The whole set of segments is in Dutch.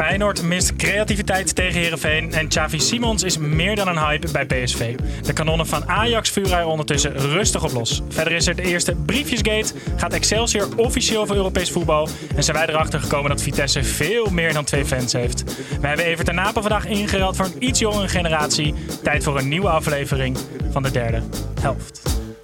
Feyenoord mist creativiteit tegen Herenveen en Xavi Simons is meer dan een hype bij PSV. De kanonnen van Ajax vuren er ondertussen rustig op los. Verder is er de eerste briefjesgate, gaat Excelsior officieel voor Europees voetbal en zijn wij erachter gekomen dat Vitesse veel meer dan twee fans heeft. We hebben Evert ten Napel vandaag ingereld voor een iets jongere generatie. Tijd voor een nieuwe aflevering van de derde helft.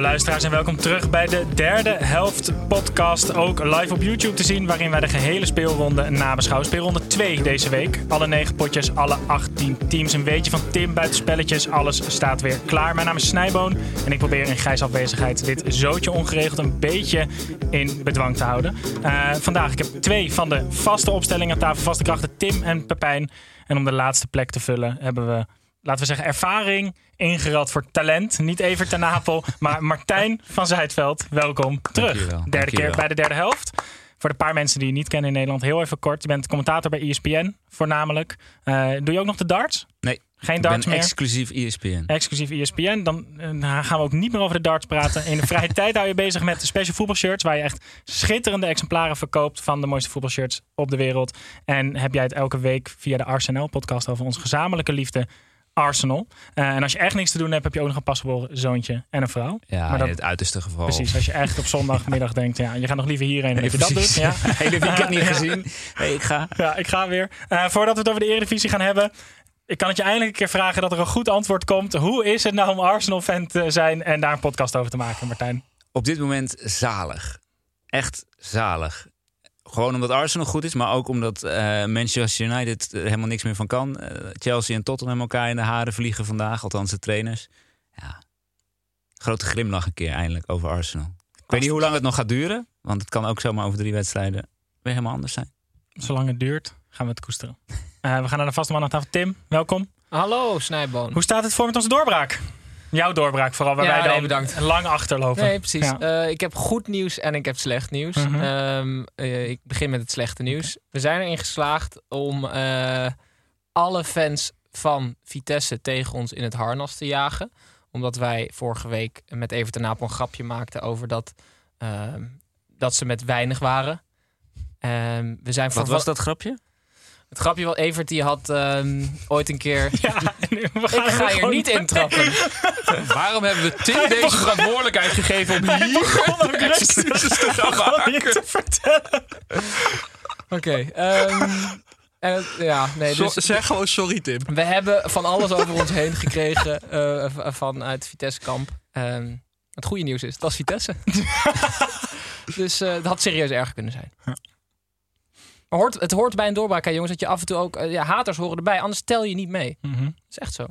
Luisteraars en welkom terug bij de derde helft podcast. Ook live op YouTube te zien, waarin wij de gehele speelronde nabeschouwen. Speelronde 2 deze week. Alle 9 potjes, alle 18 teams. Een beetje van Tim buitenspelletjes. Alles staat weer klaar. Mijn naam is Snijboon en ik probeer in grijs afwezigheid dit zootje ongeregeld een beetje in bedwang te houden. Uh, vandaag, ik heb twee van de vaste opstellingen aan tafel. Vaste krachten Tim en Pepijn. En om de laatste plek te vullen hebben we laten we zeggen, ervaring ingerad voor talent. Niet Evert ten Napel, maar Martijn van Zuidveld. Welkom terug. Dankjewel, Derde dankjewel. keer bij de derde helft. Voor de paar mensen die je niet kennen in Nederland, heel even kort. Je bent commentator bij ESPN voornamelijk. Eh, doe je ook nog de darts? Nee, Geen darts meer? exclusief ESPN. Exclusief ESPN. Dan eh, gaan we ook niet meer over de darts praten. In de vrije tijd hou je bezig met de special voetbalshirts. Waar je echt schitterende exemplaren verkoopt van de mooiste voetbalshirts op de wereld. En heb jij het elke week via de Arsenal podcast over onze gezamenlijke liefde Arsenal. Eh, en als je echt niks te doen hebt, heb je ook nog een pasgeboren zoontje en een vrouw. Ja, Maar dat- in het uiterste geval. Precies, als je echt op zondagmiddag denkt, ja, je gaat nog liever hierheen dan dat je dat doet. Ja. Hele weekend niet gezien. Nee, ik ga. Ja, ik ga weer. Eh, voordat we het over de Eredivisie gaan hebben. Ik kan het je eindelijk een keer vragen dat er een goed antwoord komt. Hoe is het nou om Arsenal-fan te zijn en daar een podcast over te maken, Martijn? Op dit moment zalig. Echt zalig. Gewoon omdat Arsenal goed is, maar ook omdat eh, Manchester United er helemaal niks meer van kan. Eh, Chelsea en Tottenham elkaar in de haren vliegen vandaag, althans de trainers. Ja, grote glimlach een keer eindelijk over Arsenal. Ik weet niet hoe lang het nog gaat duren, want het kan ook zomaar over drie wedstrijden weer helemaal anders zijn. Zolang het duurt, gaan we het koesteren. Eh, we gaan naar de vaste man aan tafel. Tim, welkom. Hallo Snijboon. Hoe staat het voor met onze doorbraak? Jouw doorbraak vooral, waar Ja, wij dan nee, bedankt. lang achterlopen. Nee, precies. Ja. Eh, ik heb goed nieuws en ik heb slecht nieuws. Mhm. Ehm, eh, ik begin met het slechte nieuws. We zijn erin geslaagd om eh, alle fans van Vitesse tegen ons in het harnas te jagen. Omdat wij vorige week met Evert en Napel een grapje maakten over dat, ehm, dat ze met weinig waren. Ehm, we zijn Wat was dat grapje? Het grapje wat Evert die had ehm, ooit een keer. Ja, Ik ga hier niet intrappen. Waarom hebben we Tim deze verantwoordelijkheid gegeven om hier excuses te gaan gewoon niet maken? te vertellen. Oké. ehm, en ja, nee, dus zeg gewoon sorry, Tim. we hebben van alles over ons heen gekregen eh, v- vanuit Vitesse-kamp. Ehm, het goede nieuws is, dat is Vitesse. dus eh, het had serieus erger kunnen zijn. Hoort, het hoort bij een doorbraak, hè, jongens, dat je af en toe ook... eh, ja, haters horen erbij, anders tel je niet mee. Mhm. Dat is echt zo.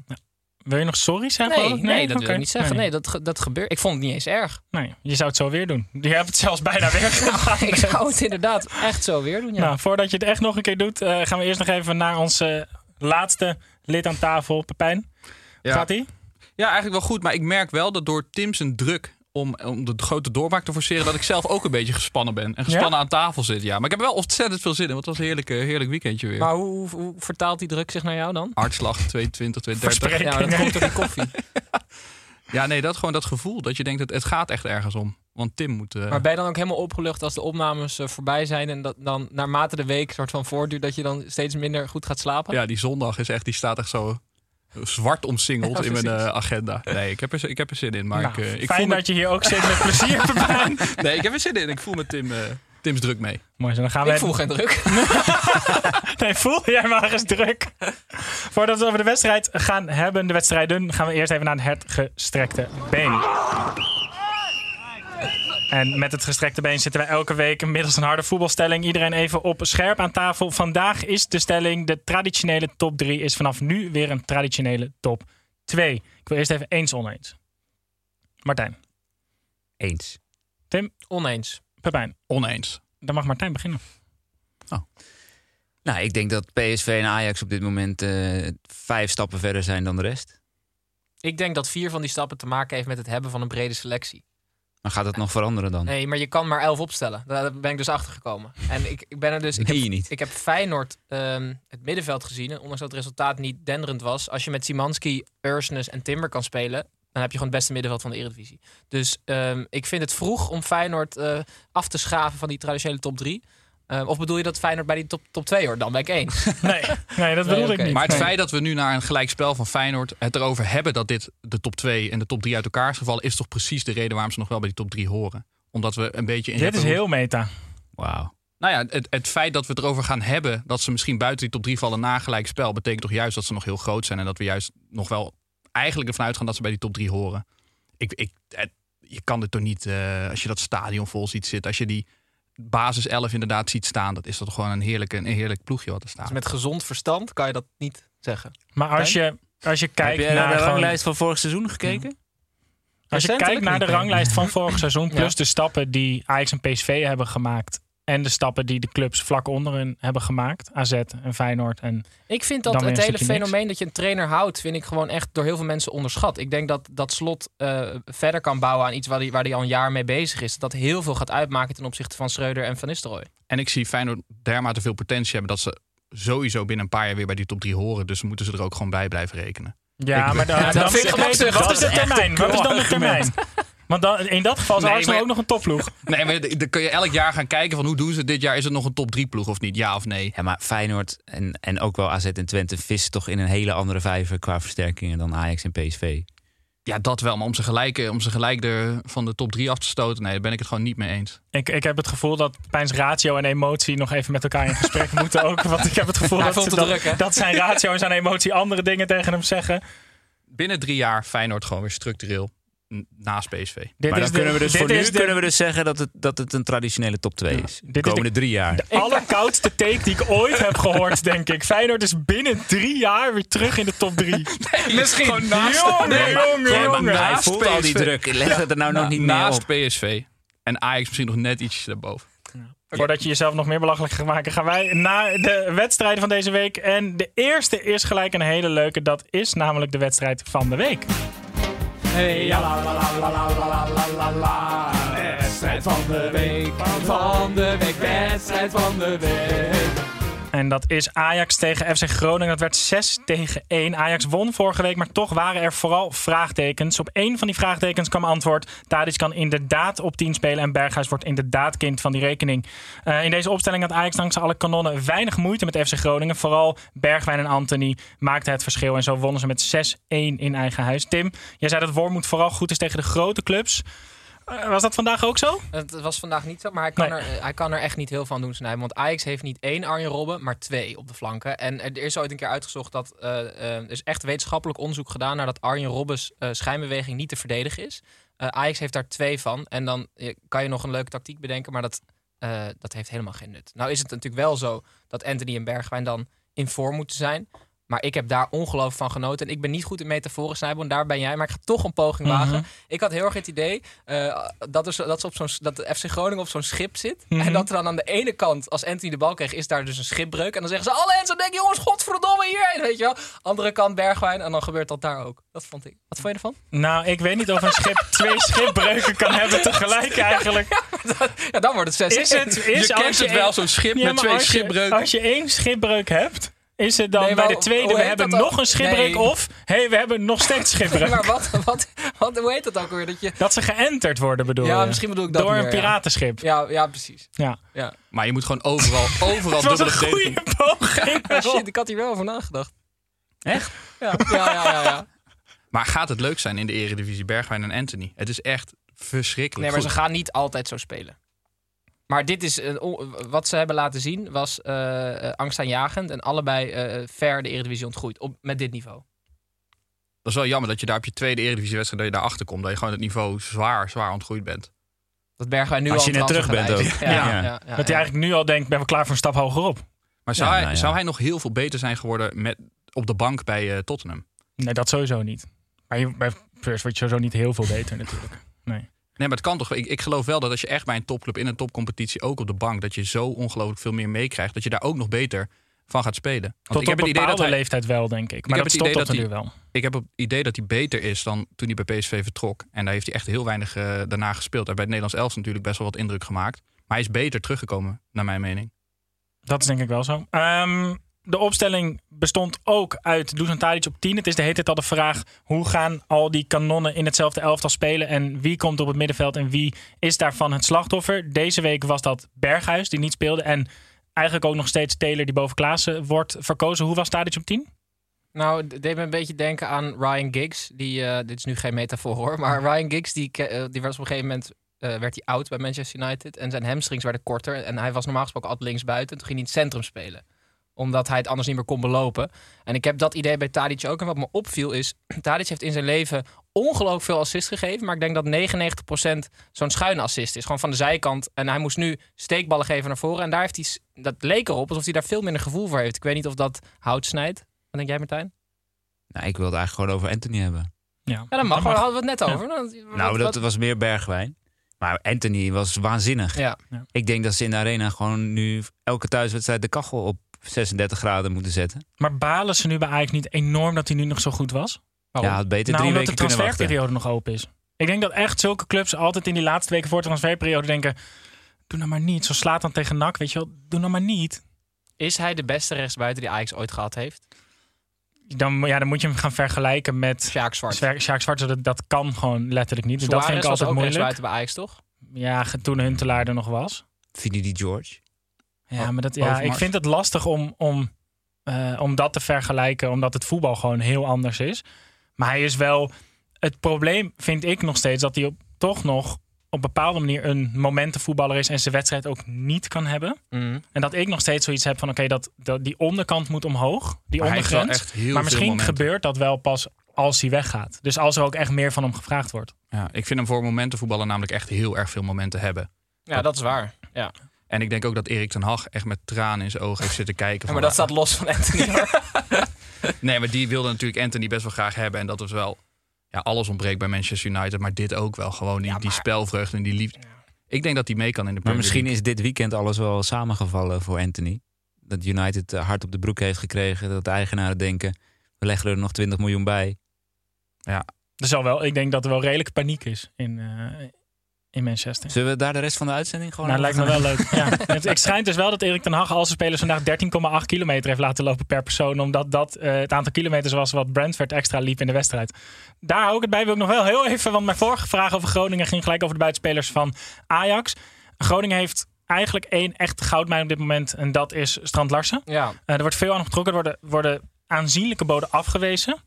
Wil je nog sorry zeggen? Nee, nee, dat wil ik niet zeggen. Nee. Nee, dat, dat gebeurt. Ik vond het niet eens erg. Nee, je zou het zo weer doen. Je hebt het zelfs bijna weer gedaan. ik zou het inderdaad echt zo weer doen, ja. Nou, voordat je het echt nog een keer doet, eh, gaan we eerst nog even naar onze laatste lid aan tafel, Pepijn. Ja. Gaat ie? Ja, eigenlijk wel goed. Maar ik merk wel dat door Tim zijn druk om, om de grote doorbraak te forceren... dat ik zelf ook een beetje gespannen ben. En gespannen Ja? aan tafel zit, ja. Maar ik heb wel ontzettend veel zin in. Want het was een heerlijk, heerlijk weekendje weer. Maar hoe, vertaalt die druk zich naar jou dan? Hartslag 22, 230. Ja, dat komt door die koffie. Ja, nee, dat gewoon dat gevoel. Dat je denkt, dat het gaat echt ergens om. Want Tim moet... eh, Maar ben je dan ook helemaal opgelucht als de opnames eh, voorbij zijn en dat dan naarmate de week soort van voortduurt dat je dan steeds minder goed gaat slapen? Ja, die zondag is echt, die staat echt zo zwart omsingeld Ja, in mijn eh, agenda. Nee, ik heb, er, ik heb er zin in. Maar Nou, ik, eh, ik fijn voel me- dat je hier ook zit met plezier, Pepijn. Nee, ik heb er zin in. Ik voel me Tim, eh, Tim's druk mee. Mooi, zo dan gaan we... Ik voel geen druk. Nee, voel jij maar eens druk. Voordat we over de wedstrijd gaan hebben, de wedstrijden, gaan we eerst even naar het gestrekte been. En met het gestrekte been zitten wij elke week middels een harde voetbalstelling. Iedereen even op scherp aan tafel. Vandaag is de stelling: de traditionele top 3 is vanaf nu weer een traditionele top 2. Ik wil eerst even eens oneens. Martijn, Eens. Tim, Oneens. Pepijn. Oneens. Dan mag Martijn beginnen. Nou, ik denk dat PSV en Ajax op dit moment eh, vijf stappen verder zijn dan de rest. Ik denk dat vier van die stappen te maken heeft met het hebben van een brede selectie. Maar gaat dat nog veranderen dan? Nee, maar je kan maar elf opstellen. Daar ben ik dus achter gekomen. En ik, ik ben er dus. Ik heb, je niet? Ik heb Feyenoord ehm, het middenveld gezien. En ondanks dat het resultaat niet denderend was. Als je met Simanski, Ursnes en Timber kan spelen. Dan heb je gewoon het beste middenveld van de Eredivisie. Dus ehm, ik vind het vroeg om Feyenoord eh, af te schaven van die traditionele top 3. Of bedoel je dat Feyenoord bij die top, top 2 hoort? Dan ben ik eens. Nee, nee dat bedoelde oké. ik niet. Maar het Nee. feit dat we nu naar een gelijkspel van Feyenoord het erover hebben dat dit de top 2 en de top 3 uit elkaar is gevallen, is toch precies de reden waarom ze nog wel bij die top 3 horen. Omdat we een beetje in Dit is heel meta. Wauw. Nou ja, het, het feit dat we het erover gaan hebben dat ze misschien buiten die top 3 vallen na gelijkspel, betekent toch juist dat ze nog heel groot zijn en dat we juist nog wel eigenlijk ervan uitgaan dat ze bij die top 3 horen. Ik, ik, het- je kan het toch niet, eh, als je dat stadion vol ziet zitten, als je die basis 11 inderdaad ziet staan, dat is toch gewoon een, heerlijke, een heerlijk ploegje wat er staat. Dus met gezond verstand kan je dat niet zeggen. Maar als je, als je Heb kijkt je naar naar de gewoon- ranglijst van vorig seizoen gekeken? Als je kijkt naar de ranglijst van vorig seizoen, plus Ja. de stappen die Ajax en PSV hebben gemaakt. En de stappen die de clubs vlak onderin hebben gemaakt. AZ en Feyenoord. En Ik vind dat het hele fenomeen dat je een trainer houdt, vind ik gewoon echt door heel veel mensen onderschat. Ik denk dat dat slot eh, verder kan bouwen aan iets waar hij waar die al een jaar mee bezig is. Dat heel veel gaat uitmaken ten opzichte van Schreuder en Van Nistelrooy. En ik zie Feyenoord dermate veel potentie hebben dat ze sowieso binnen een paar jaar weer bij die top 3 horen. Dus moeten ze er ook gewoon bij blijven rekenen. ja, Ik- maar dan, Ja, dat dan- vind ik gemakkelijk. Wat is de termijn? Wat is dan de termijn? Want dan, in dat geval is Nee, Arsenal maar- ook nog een topploeg. Nee, maar dan kun je elk jaar gaan kijken van hoe doen ze dit jaar. Is het nog een top 3 ploeg of niet? Ja of nee? Ja, maar Feyenoord en, en ook wel AZ en Twente vissen toch in een hele andere vijver qua versterkingen dan Ajax en PSV. Ja, dat wel. Maar om ze gelijk, om ze gelijk er van de top 3 af te stoten, nee, daar ben ik het gewoon niet mee eens. Ik, ik heb het gevoel dat Pijns ratio en emotie nog even met elkaar in gesprek moeten ook. Want ik heb het gevoel dat, dat, druk, dat zijn ratio en zijn emotie andere dingen tegen hem zeggen. Binnen drie jaar Feyenoord gewoon weer structureel naast PSV. Dit maar dan de- kunnen we dus voor nu kunnen we dus zeggen dat het, dat het een traditionele top 2 is. De komende de- drie jaar. De allerkoudste take die ik ooit heb gehoord, denk ik. Feyenoord is binnen drie jaar weer terug in de top drie. Misschien. Jongen, Nee, jongen, Ja, maar jongen. hij naast voelt al die PSV. druk. Leg het er nou nog niet meer naast op. PSV. En Ajax misschien nog net ietsjes daarboven. Voordat je jezelf nog meer belachelijk gaat maken, gaan wij naar de wedstrijden van deze week. En de eerste is gelijk een hele leuke. Dat is namelijk de wedstrijd van de week. Hey, ja, la, la, la, la, la, la, la, la, la. Wedstrijd van de week, van de week, wedstrijd van de week. En dat is Ajax tegen FC Groningen. Dat werd 6 tegen 1. Ajax won vorige week, maar toch waren er vooral vraagtekens. Op één van die vraagtekens kwam antwoord. Tadic kan inderdaad op 10 spelen en Berghuis wordt inderdaad kind van die rekening. Eh, in deze opstelling had Ajax dankzij alle kanonnen weinig moeite met FC Groningen. Vooral Bergwijn en Anthony maakten het verschil. En zo wonnen ze met 6-1 in eigen huis. Tim, jij zei dat Wormoed vooral goed is tegen de grote clubs. Eh, was dat vandaag ook zo? Het was vandaag niet zo, maar hij kan, Nee. er, hij kan er echt niet heel veel aan doen, Snijden. Want Ajax heeft niet één Arjen Robben, maar twee op de flanken. En er is ooit een keer uitgezocht dat eh, eh, er is echt wetenschappelijk onderzoek gedaan naar dat Arjen Robben's eh, schijnbeweging niet te verdedigen is. Eh, Ajax heeft daar twee van. En dan eh, kan je nog een leuke tactiek bedenken, maar dat, eh, dat heeft helemaal geen nut. Nou is het natuurlijk wel zo dat Anthony en Bergwijn dan in vorm moeten zijn. Maar ik heb daar ongelooflijk van genoten. En ik ben niet goed in metaforen snijden, en daar ben jij. Maar ik ga toch een poging Mhm. wagen. Ik had heel erg het idee eh, dat, er dat, ze op zo'n, dat de FC Groningen op zo'n schip zit. Mhm. En dat er dan aan de ene kant, als Anthony de bal kreeg, is daar dus een schipbreuk. En dan zeggen ze, alle mensen denken, jongens, godverdomme, hierheen. Weet je wel. Andere kant Bergwijn. En dan gebeurt dat daar ook. Dat vond ik. Wat vond je ervan? Nou, ik weet niet of een schip twee schipbreuken kan hebben tegelijk eigenlijk. Ja, dan wordt het 6 Is het, is je kent het wel, zo'n schip Ja, met twee als je- schipbreuken. Als je één schipbreuk hebt, is het dan Nee, bij de tweede, we hebben dan? nog een schipbreuk Nee. of, hé, hey, we hebben nog steeds schipbreuk. Maar wat, wat, wat, hoe heet dat ook weer? Dat je, Dat ze geënterd worden, bedoel Ja, je? misschien bedoel ik dat Door meer, een ja. piratenschip. Ja. ja, ja, precies. ja. Ja. Maar je moet gewoon overal, overal Het was een goede poging. Shit, ik had hier wel over nagedacht. Echt? Ja, ja, ja. ja, ja. Maar gaat het leuk zijn in de Eredivisie, Bergwijn en Anthony? Het is echt verschrikkelijk Nee, maar goed. ze gaan niet altijd zo spelen. Maar dit is een on- wat ze hebben laten zien was eh eh, angstaanjagend en allebei eh ver de Eredivisie ontgroeid op, met dit niveau. Dat is wel jammer dat je daar op je tweede Eredivisie-wedstrijd... dat je daarachter komt. Dat je gewoon het niveau zwaar, zwaar ontgroeid bent. Dat Bergwijn nu Als al je net terug bent ook. Ja. ja, ja, dat hij eigenlijk nu al denkt, ben we klaar voor een stap hoger op. Maar zou, Ja, hij, nou ja. zou hij nog heel veel beter zijn geworden met, op de bank bij eh, Tottenham? Nee, dat sowieso niet. Maar je, bij Spurs word je sowieso niet heel veel beter natuurlijk. Nee. Nee, maar het kan toch. Ik, ik geloof wel dat als je echt bij een topclub in een topcompetitie, ook op de bank, dat je zo ongelooflijk veel meer meekrijgt, dat je daar ook nog beter van gaat spelen. Want Tot ik heb op het een idee dat hij, leeftijd wel, denk ik. Maar heb dat het idee dat nu hij- wel. ik heb het idee dat hij beter is dan toen hij bij PSV vertrok. En daar heeft hij echt heel weinig eh, daarna gespeeld. Hij heeft bij het Nederlands elftal natuurlijk best wel wat indruk gemaakt. Maar hij is beter teruggekomen, naar mijn mening. Dat is denk ik wel zo. Ehm, de opstelling bestond ook uit Dusan Tadic op 10. Het is de hele tijd al de vraag... hoe gaan al die kanonnen in hetzelfde elftal spelen... en wie komt op het middenveld en wie is daarvan het slachtoffer? Deze week was dat Berghuis, die niet speelde... en eigenlijk ook nog steeds Taylor, die boven Klaassen wordt verkozen. Hoe was Tadic op 10? Nou, het deed me een beetje denken aan Ryan Giggs. Die, eh, dit is nu geen metafoor hoor, maar Ryan Giggs die, eh, die was op een gegeven moment eh, werd hij oud bij Manchester United en zijn hamstrings werden korter en hij was normaal gesproken altijd linksbuiten. Toen ging hij in het centrum spelen, omdat hij het anders niet meer kon belopen. En ik heb dat idee bij Tadic ook. En wat me opviel is, Tadic heeft in zijn leven ongelooflijk veel assists gegeven, maar ik denk dat 99% zo'n schuine assist is, gewoon van de zijkant. En hij moest nu steekballen geven naar voren en daar heeft hij, dat leek erop alsof hij daar veel minder gevoel voor heeft. Ik weet niet of dat hout snijdt. Wat denk jij Martijn? Nou, ik wilde eigenlijk gewoon over Anthony hebben. Ja, Ja, dat mag. Daar hadden we het net over. nou, Wat- dat wat- was meer Bergwijn. Maar Anthony was waanzinnig. Ja. Ik denk dat ze in de arena gewoon nu elke thuiswedstrijd de kachel op 36 graden moeten zetten. Maar balen ze nu bij Ajax niet enorm dat hij nu nog zo goed was? Ja, had beter nou, drie omdat weken de kunnen wachten. transferperiode nog open is. Ik denk dat echt zulke clubs altijd in die laatste weken voor de transferperiode denken... doe nou maar niet. Zo slaat dan tegen NAC, weet je wel. Doe nou maar niet. Is hij de beste rechtsbuiten die Ajax ooit gehad heeft? Dan, ja, dan moet je hem gaan vergelijken met... Sjaak Zwart. Sjaak Zwart, dat, dat kan gewoon letterlijk niet. Dus dat vind ik Suarez was altijd ook moeilijk. rechtsbuiten bij Ajax, toch? Ja, toen Huntelaar er nog was. Vinnie die George. Ja, maar dat, ja, Overmars. ik vind het lastig om, om, eh, om dat te vergelijken, omdat het voetbal gewoon heel anders is. Maar hij is wel. Het probleem vind ik nog steeds dat hij op, toch nog op bepaalde manier een momentenvoetballer is en zijn wedstrijd ook niet kan hebben. Mhm. En dat ik nog steeds zoiets heb van: oké, dat, dat die onderkant moet omhoog, die Maar hij heeft wel ondergrens. echt heel Maar misschien gebeurt dat wel pas als hij weggaat. Dus als er ook echt meer van hem gevraagd wordt. Ja, ik vind hem voor momentenvoetballer namelijk echt heel erg veel momenten hebben. Ja, dat is waar. Ja. En ik denk ook dat Erik ten Hag echt met tranen in zijn ogen heeft zitten kijken. Ja, van, maar dat staat los van Anthony. Nee, maar die wilde natuurlijk Anthony best wel graag hebben. En dat is wel... Ja, alles ontbreekt bij Manchester United. Maar dit ook wel. Gewoon die, die spelvreugde en die liefde. Ik denk dat hij mee kan in de Maar misschien is dit weekend alles wel samengevallen voor Anthony. Dat United eh, hard op de broek heeft gekregen. Dat de eigenaren denken, we leggen er nog 20 miljoen bij. Er zal wel, ik denk dat er wel redelijk paniek is in, eh, in Manchester. Zullen we daar de rest van de uitzending gewoon Nou, lijkt me wel leuk. Ja. Het, ik schijnt dus wel dat Erik ten Hag al zijn spelers vandaag 13,8 kilometer heeft laten lopen per persoon. Omdat dat eh, het aantal kilometers was wat Brentford extra liep in de wedstrijd. Daar hou ik het bij. Wil ik nog wel heel even, want mijn vorige vraag over Groningen ging gelijk over de buitenspelers van Ajax. Groningen heeft eigenlijk één echte goudmijn op dit moment. En dat is Strand Larsen. ja. Eh, er wordt veel aan getrokken. Er worden, worden aanzienlijke boden afgewezen.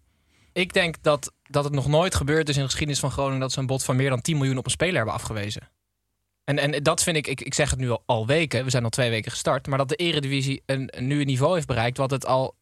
Ik denk dat, dat het nog nooit gebeurd is in de geschiedenis van Groningen... dat ze een bod van meer dan 10 miljoen op een speler hebben afgewezen. En, en dat vind ik, ik, ik zeg het nu al, weken, we zijn al twee weken gestart... maar dat de eredivisie een, een nieuw niveau heeft bereikt... wat het al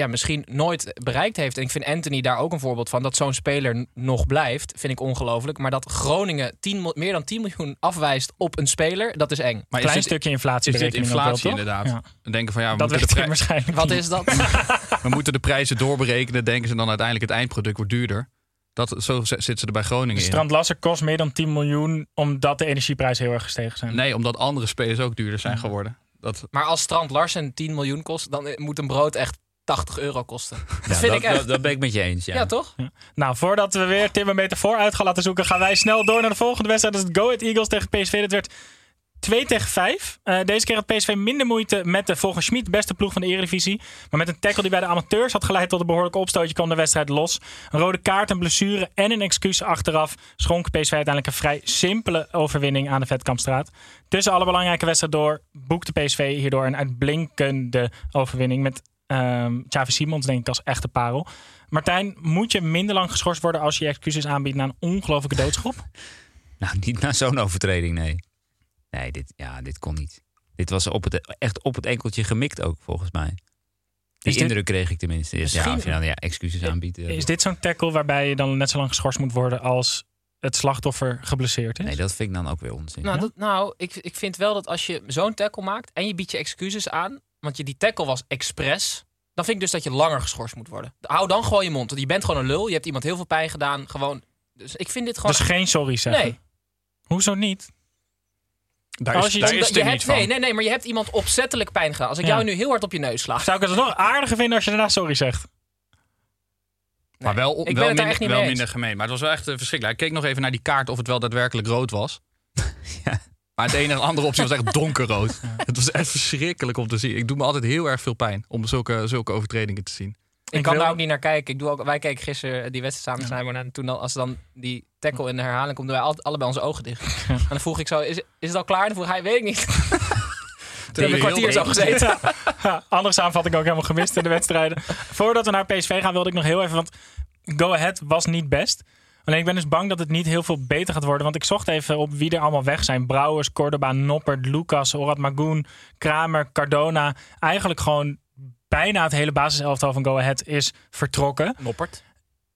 ja, misschien nooit bereikt heeft. En ik vind Anthony daar ook een voorbeeld van. Dat zo'n speler nog blijft, vind ik ongelooflijk. Maar dat Groningen 10, mil- meer dan 10 miljoen afwijst op een speler, dat is eng. Maar Klein is dit, stukje inflatie. is dit inflatie inderdaad? Ja. Denken van ja, we Dat moeten, weet de prij- waarschijnlijk Wat niet. is dat? we moeten de prijzen doorberekenen. Denken ze dan uiteindelijk het eindproduct wordt duurder. Dat, zo zitten ze er bij Groningen in. Strand Lasser kost meer dan 10 miljoen omdat de energieprijzen heel erg gestegen zijn. Nee, omdat andere spelers ook duurder zijn geworden. Dat, Maar als Strand Larsen 10 miljoen kost, dan moet een brood echt 80 euro kosten. Dat Ja, vind dat, ik echt. dat, dat ben ik met je eens. Ja. ja. toch? Nou, voordat we weer Tim een metafoor uit gaan laten zoeken, gaan wij snel door naar de volgende wedstrijd. Dat is het Go Ahead Eagles tegen PSV. Dat werd 2 tegen 5. Eh, deze keer had PSV minder moeite met de volgens Schmid beste ploeg van de Eredivisie. Maar met een tackle die bij de amateurs had geleid tot een behoorlijke opstootje kwam de wedstrijd los. Een rode kaart, een blessure en een excuus achteraf schonk PSV uiteindelijk een vrij simpele overwinning aan de Vetkampstraat. Tussen alle belangrijke wedstrijden door boekte PSV hierdoor een uitblinkende overwinning met Ehm Xavi Simons denk ik als echte parel. Martijn, moet je minder lang geschorst worden als je excuses aanbiedt na een ongelofelijke doodschop? Nou, niet na zo'n overtreding, nee. Nee, dit, ja, dit kon niet. Dit was op het, echt op het enkeltje gemikt ook, volgens mij. Die dit- indruk kreeg ik tenminste. Dus Ja, of je dan ja, excuses aanbiedt. eh, Is dit zo'n tackle waarbij je dan net zo lang geschorst moet worden als het slachtoffer geblesseerd is? Nee, dat vind ik dan ook weer onzin. Nou, dat, nou ik, ik vind wel dat als je zo'n tackle maakt en je biedt je excuses aan, want je, die tackle was expres, dan vind ik dus dat je langer geschorst moet worden. Hou dan gewoon je mond. Want je bent gewoon een lul. Je hebt iemand heel veel pijn gedaan. Gewoon. Dus ik vind dit gewoon. Dus geen sorry zeggen? Nee. Hoezo niet? Daar Als is, je- daar is het je hebt, niet van. nee, nee, nee, maar je hebt iemand opzettelijk pijn gedaan. Als ik Ja. jou nu heel hard op je neus sla. Zou ik het nog aardiger vinden als je daarna sorry zegt? Maar wel, ik ben wel, minder, echt niet wel minder gemeen. Maar het was wel echt eh, verschrikkelijk. Ik keek nog even naar die kaart of het wel daadwerkelijk rood was. Maar het enige andere optie was echt donkerrood. Het was echt verschrikkelijk om te zien. Ik doe me altijd heel erg veel pijn om zulke, zulke overtredingen te zien. Ik Ik kan wil- daar ook niet naar kijken. Ik doe ook, wij keken gisteren die wedstrijd samen Snijboon. En toen dan, als dan die tackle in de herhaling komt, doen wij alle- allebei onze ogen dicht. En dan vroeg ik zo, is, is het al klaar? En dan vroeg hij, weet ik niet. Toen hebben we een kwartier zo gezeten. Ja, andere samenvatting ook helemaal gemist in de wedstrijden. Voordat we naar PSV gaan wilde ik nog heel even... Want Go Ahead was niet best. Alleen ik ben dus bang dat het niet heel veel beter gaat worden. Want ik zocht even op wie er allemaal weg zijn. Brouwers, Cordoba, Noppert, Lucas, Orad Magoen, Kramer, Cardona. Eigenlijk gewoon bijna het hele basiselftal van Go Ahead is vertrokken. Noppert,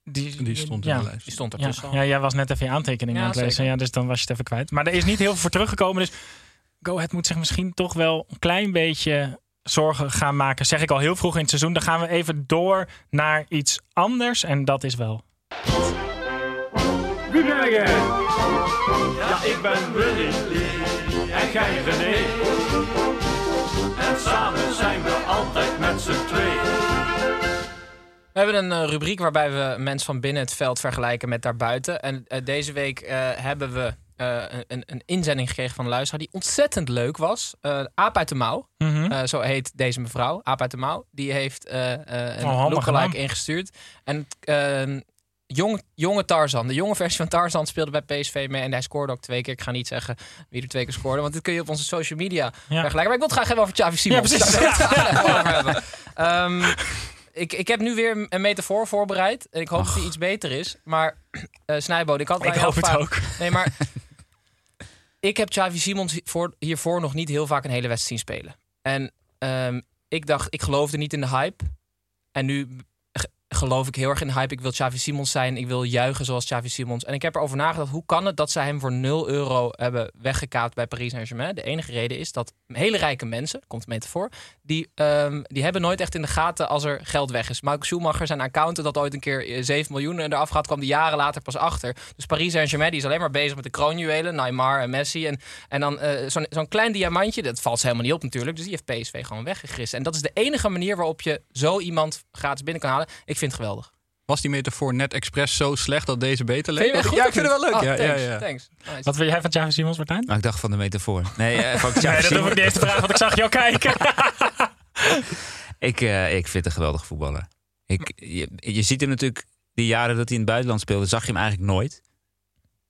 Die, Die stond ja. in de lijst. die stond Ja, ertussen al. ja, jij was net even je aantekening Ja, aan het lezen. zeker. Ja, dus dan was je het even kwijt. Maar er is niet heel veel voor teruggekomen. Dus Go Ahead moet zich misschien toch wel een klein beetje zorgen gaan maken. Zeg ik al heel vroeg in het seizoen. Dan gaan we even door naar iets anders. En dat is wel... Ja, ik ben Willy en jij René. En samen zijn we altijd met z'n tweeën. We hebben een eh, rubriek waarbij we mensen van binnen het veld vergelijken met daarbuiten. En eh, deze week eh, hebben we eh, een, een inzending gekregen van een luisteraar die ontzettend leuk was. Eh Aap uit de Mouw, Mhm. eh, zo heet deze mevrouw, Aap uit de Mouw. Die heeft eh, eh, een Oh, gedaan. ingestuurd. En jong, jonge Tarzan, de jonge versie van Tarzan speelde bij PSV mee. En hij scoorde ook twee keer. Ik ga niet zeggen wie er twee keer scoorde, want dit kun je op onze social media Ja. vergelijken. Maar ik wil het graag hebben over Xavi Simons. Ja, precies. Het graag hebben. Ehm, ik, ik heb nu weer een metafoor voorbereid. En ik hoop dat die iets beter is. Maar eh Snijboon, ik had Ik hoop het gevraagd- ook. Nee, maar ik heb Xavi Simons hiervoor, hiervoor nog niet heel vaak een hele wedstrijd zien spelen. En ehm, ik dacht, ik geloofde niet in de hype. En nu geloof ik heel erg in de hype. Ik wil Xavi Simons zijn. Ik wil juichen zoals Xavi Simons. En ik heb erover nagedacht, hoe kan het dat zij hem voor 0 euro hebben weggekaapt bij Paris Saint-Germain? De enige reden is dat hele rijke mensen, komt een metafoor, die, ehm, die hebben nooit echt in de gaten als er geld weg is. Michael Schumacher, zijn accountant, dat ooit een keer eh, 7 miljoen eraf gaat, kwam die jaren later pas achter. Dus Paris Saint-Germain die is alleen maar bezig met de kroonjuwelen, Neymar en Messi. En, en dan eh, zo'n zo'n klein diamantje, dat valt helemaal niet op natuurlijk. Dus die heeft PSV gewoon weggegrissen. En dat is de enige manier waarop je zo iemand gratis binnen kan halen. Ik vind het geweldig. Was die metafoor net expres zo slecht dat deze beter leek? Ja, ik vind het wel leuk. Oh, ja, ja, thanks, ja. thanks. Nice. Wat wil jij van Xavi Simons, Martijn? Nou, ik dacht van de metafoor. Nee, eh, van Nee, dat hoef ik niet eens te vragen, want ik zag jou kijken. Ik, eh, ik vind het een geweldig voetballer. Ik, je, je ziet hem natuurlijk, die jaren dat hij in het buitenland speelde, zag je hem eigenlijk nooit.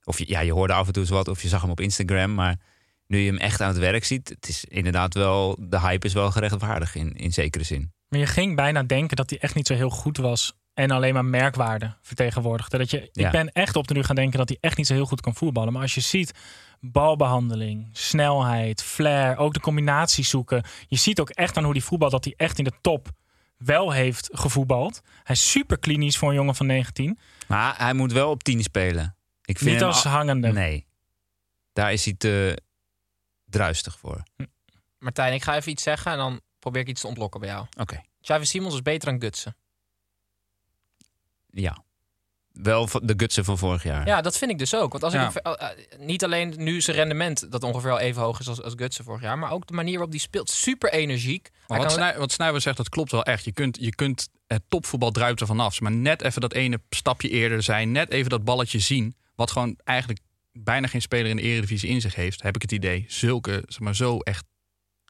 Of je, ja, je hoorde af en toe eens wat, of je zag hem op Instagram. Maar nu je hem echt aan het werk ziet, het is inderdaad wel, de hype is wel gerechtvaardigd in, in zekere zin. Maar je ging bijna denken dat hij echt niet zo heel goed was. En alleen maar merkwaarde vertegenwoordigde. Dat je, Ja. Ik ben echt op de nu gaan denken dat hij echt niet zo heel goed kan voetballen. Maar als je ziet balbehandeling, snelheid, flair, ook de combinaties zoeken. Je ziet ook echt aan hoe hij voetbalt dat hij echt in de top wel heeft gevoetbald. Hij is super klinisch voor een jongen van 19. Maar hij moet wel op 10 spelen. Ik vind Niet als al- hangende. Nee. Daar is hij te druistig voor. Martijn, ik ga even iets zeggen en dan probeer ik iets te ontlokken bij jou. Oké. Xavi Simons is beter dan Gutsen. Ja. Wel van de gutsen van vorig jaar. Ja, dat vind ik dus ook. Want als Ja. ik eh, eh, niet alleen nu zijn rendement dat ongeveer al even hoog is als, als Gutsen vorig jaar, maar ook de manier waarop die speelt, super energiek. Maar wat, kan- Snij, wat Snijber zegt, dat klopt wel echt. Je kunt, je kunt het topvoetbal druipt er vanaf. Maar net even dat ene stapje eerder zijn. Net even dat balletje zien. Wat gewoon eigenlijk bijna geen speler in de eredivisie in zich heeft. Heb ik het idee. Zulke, zeg maar zo echt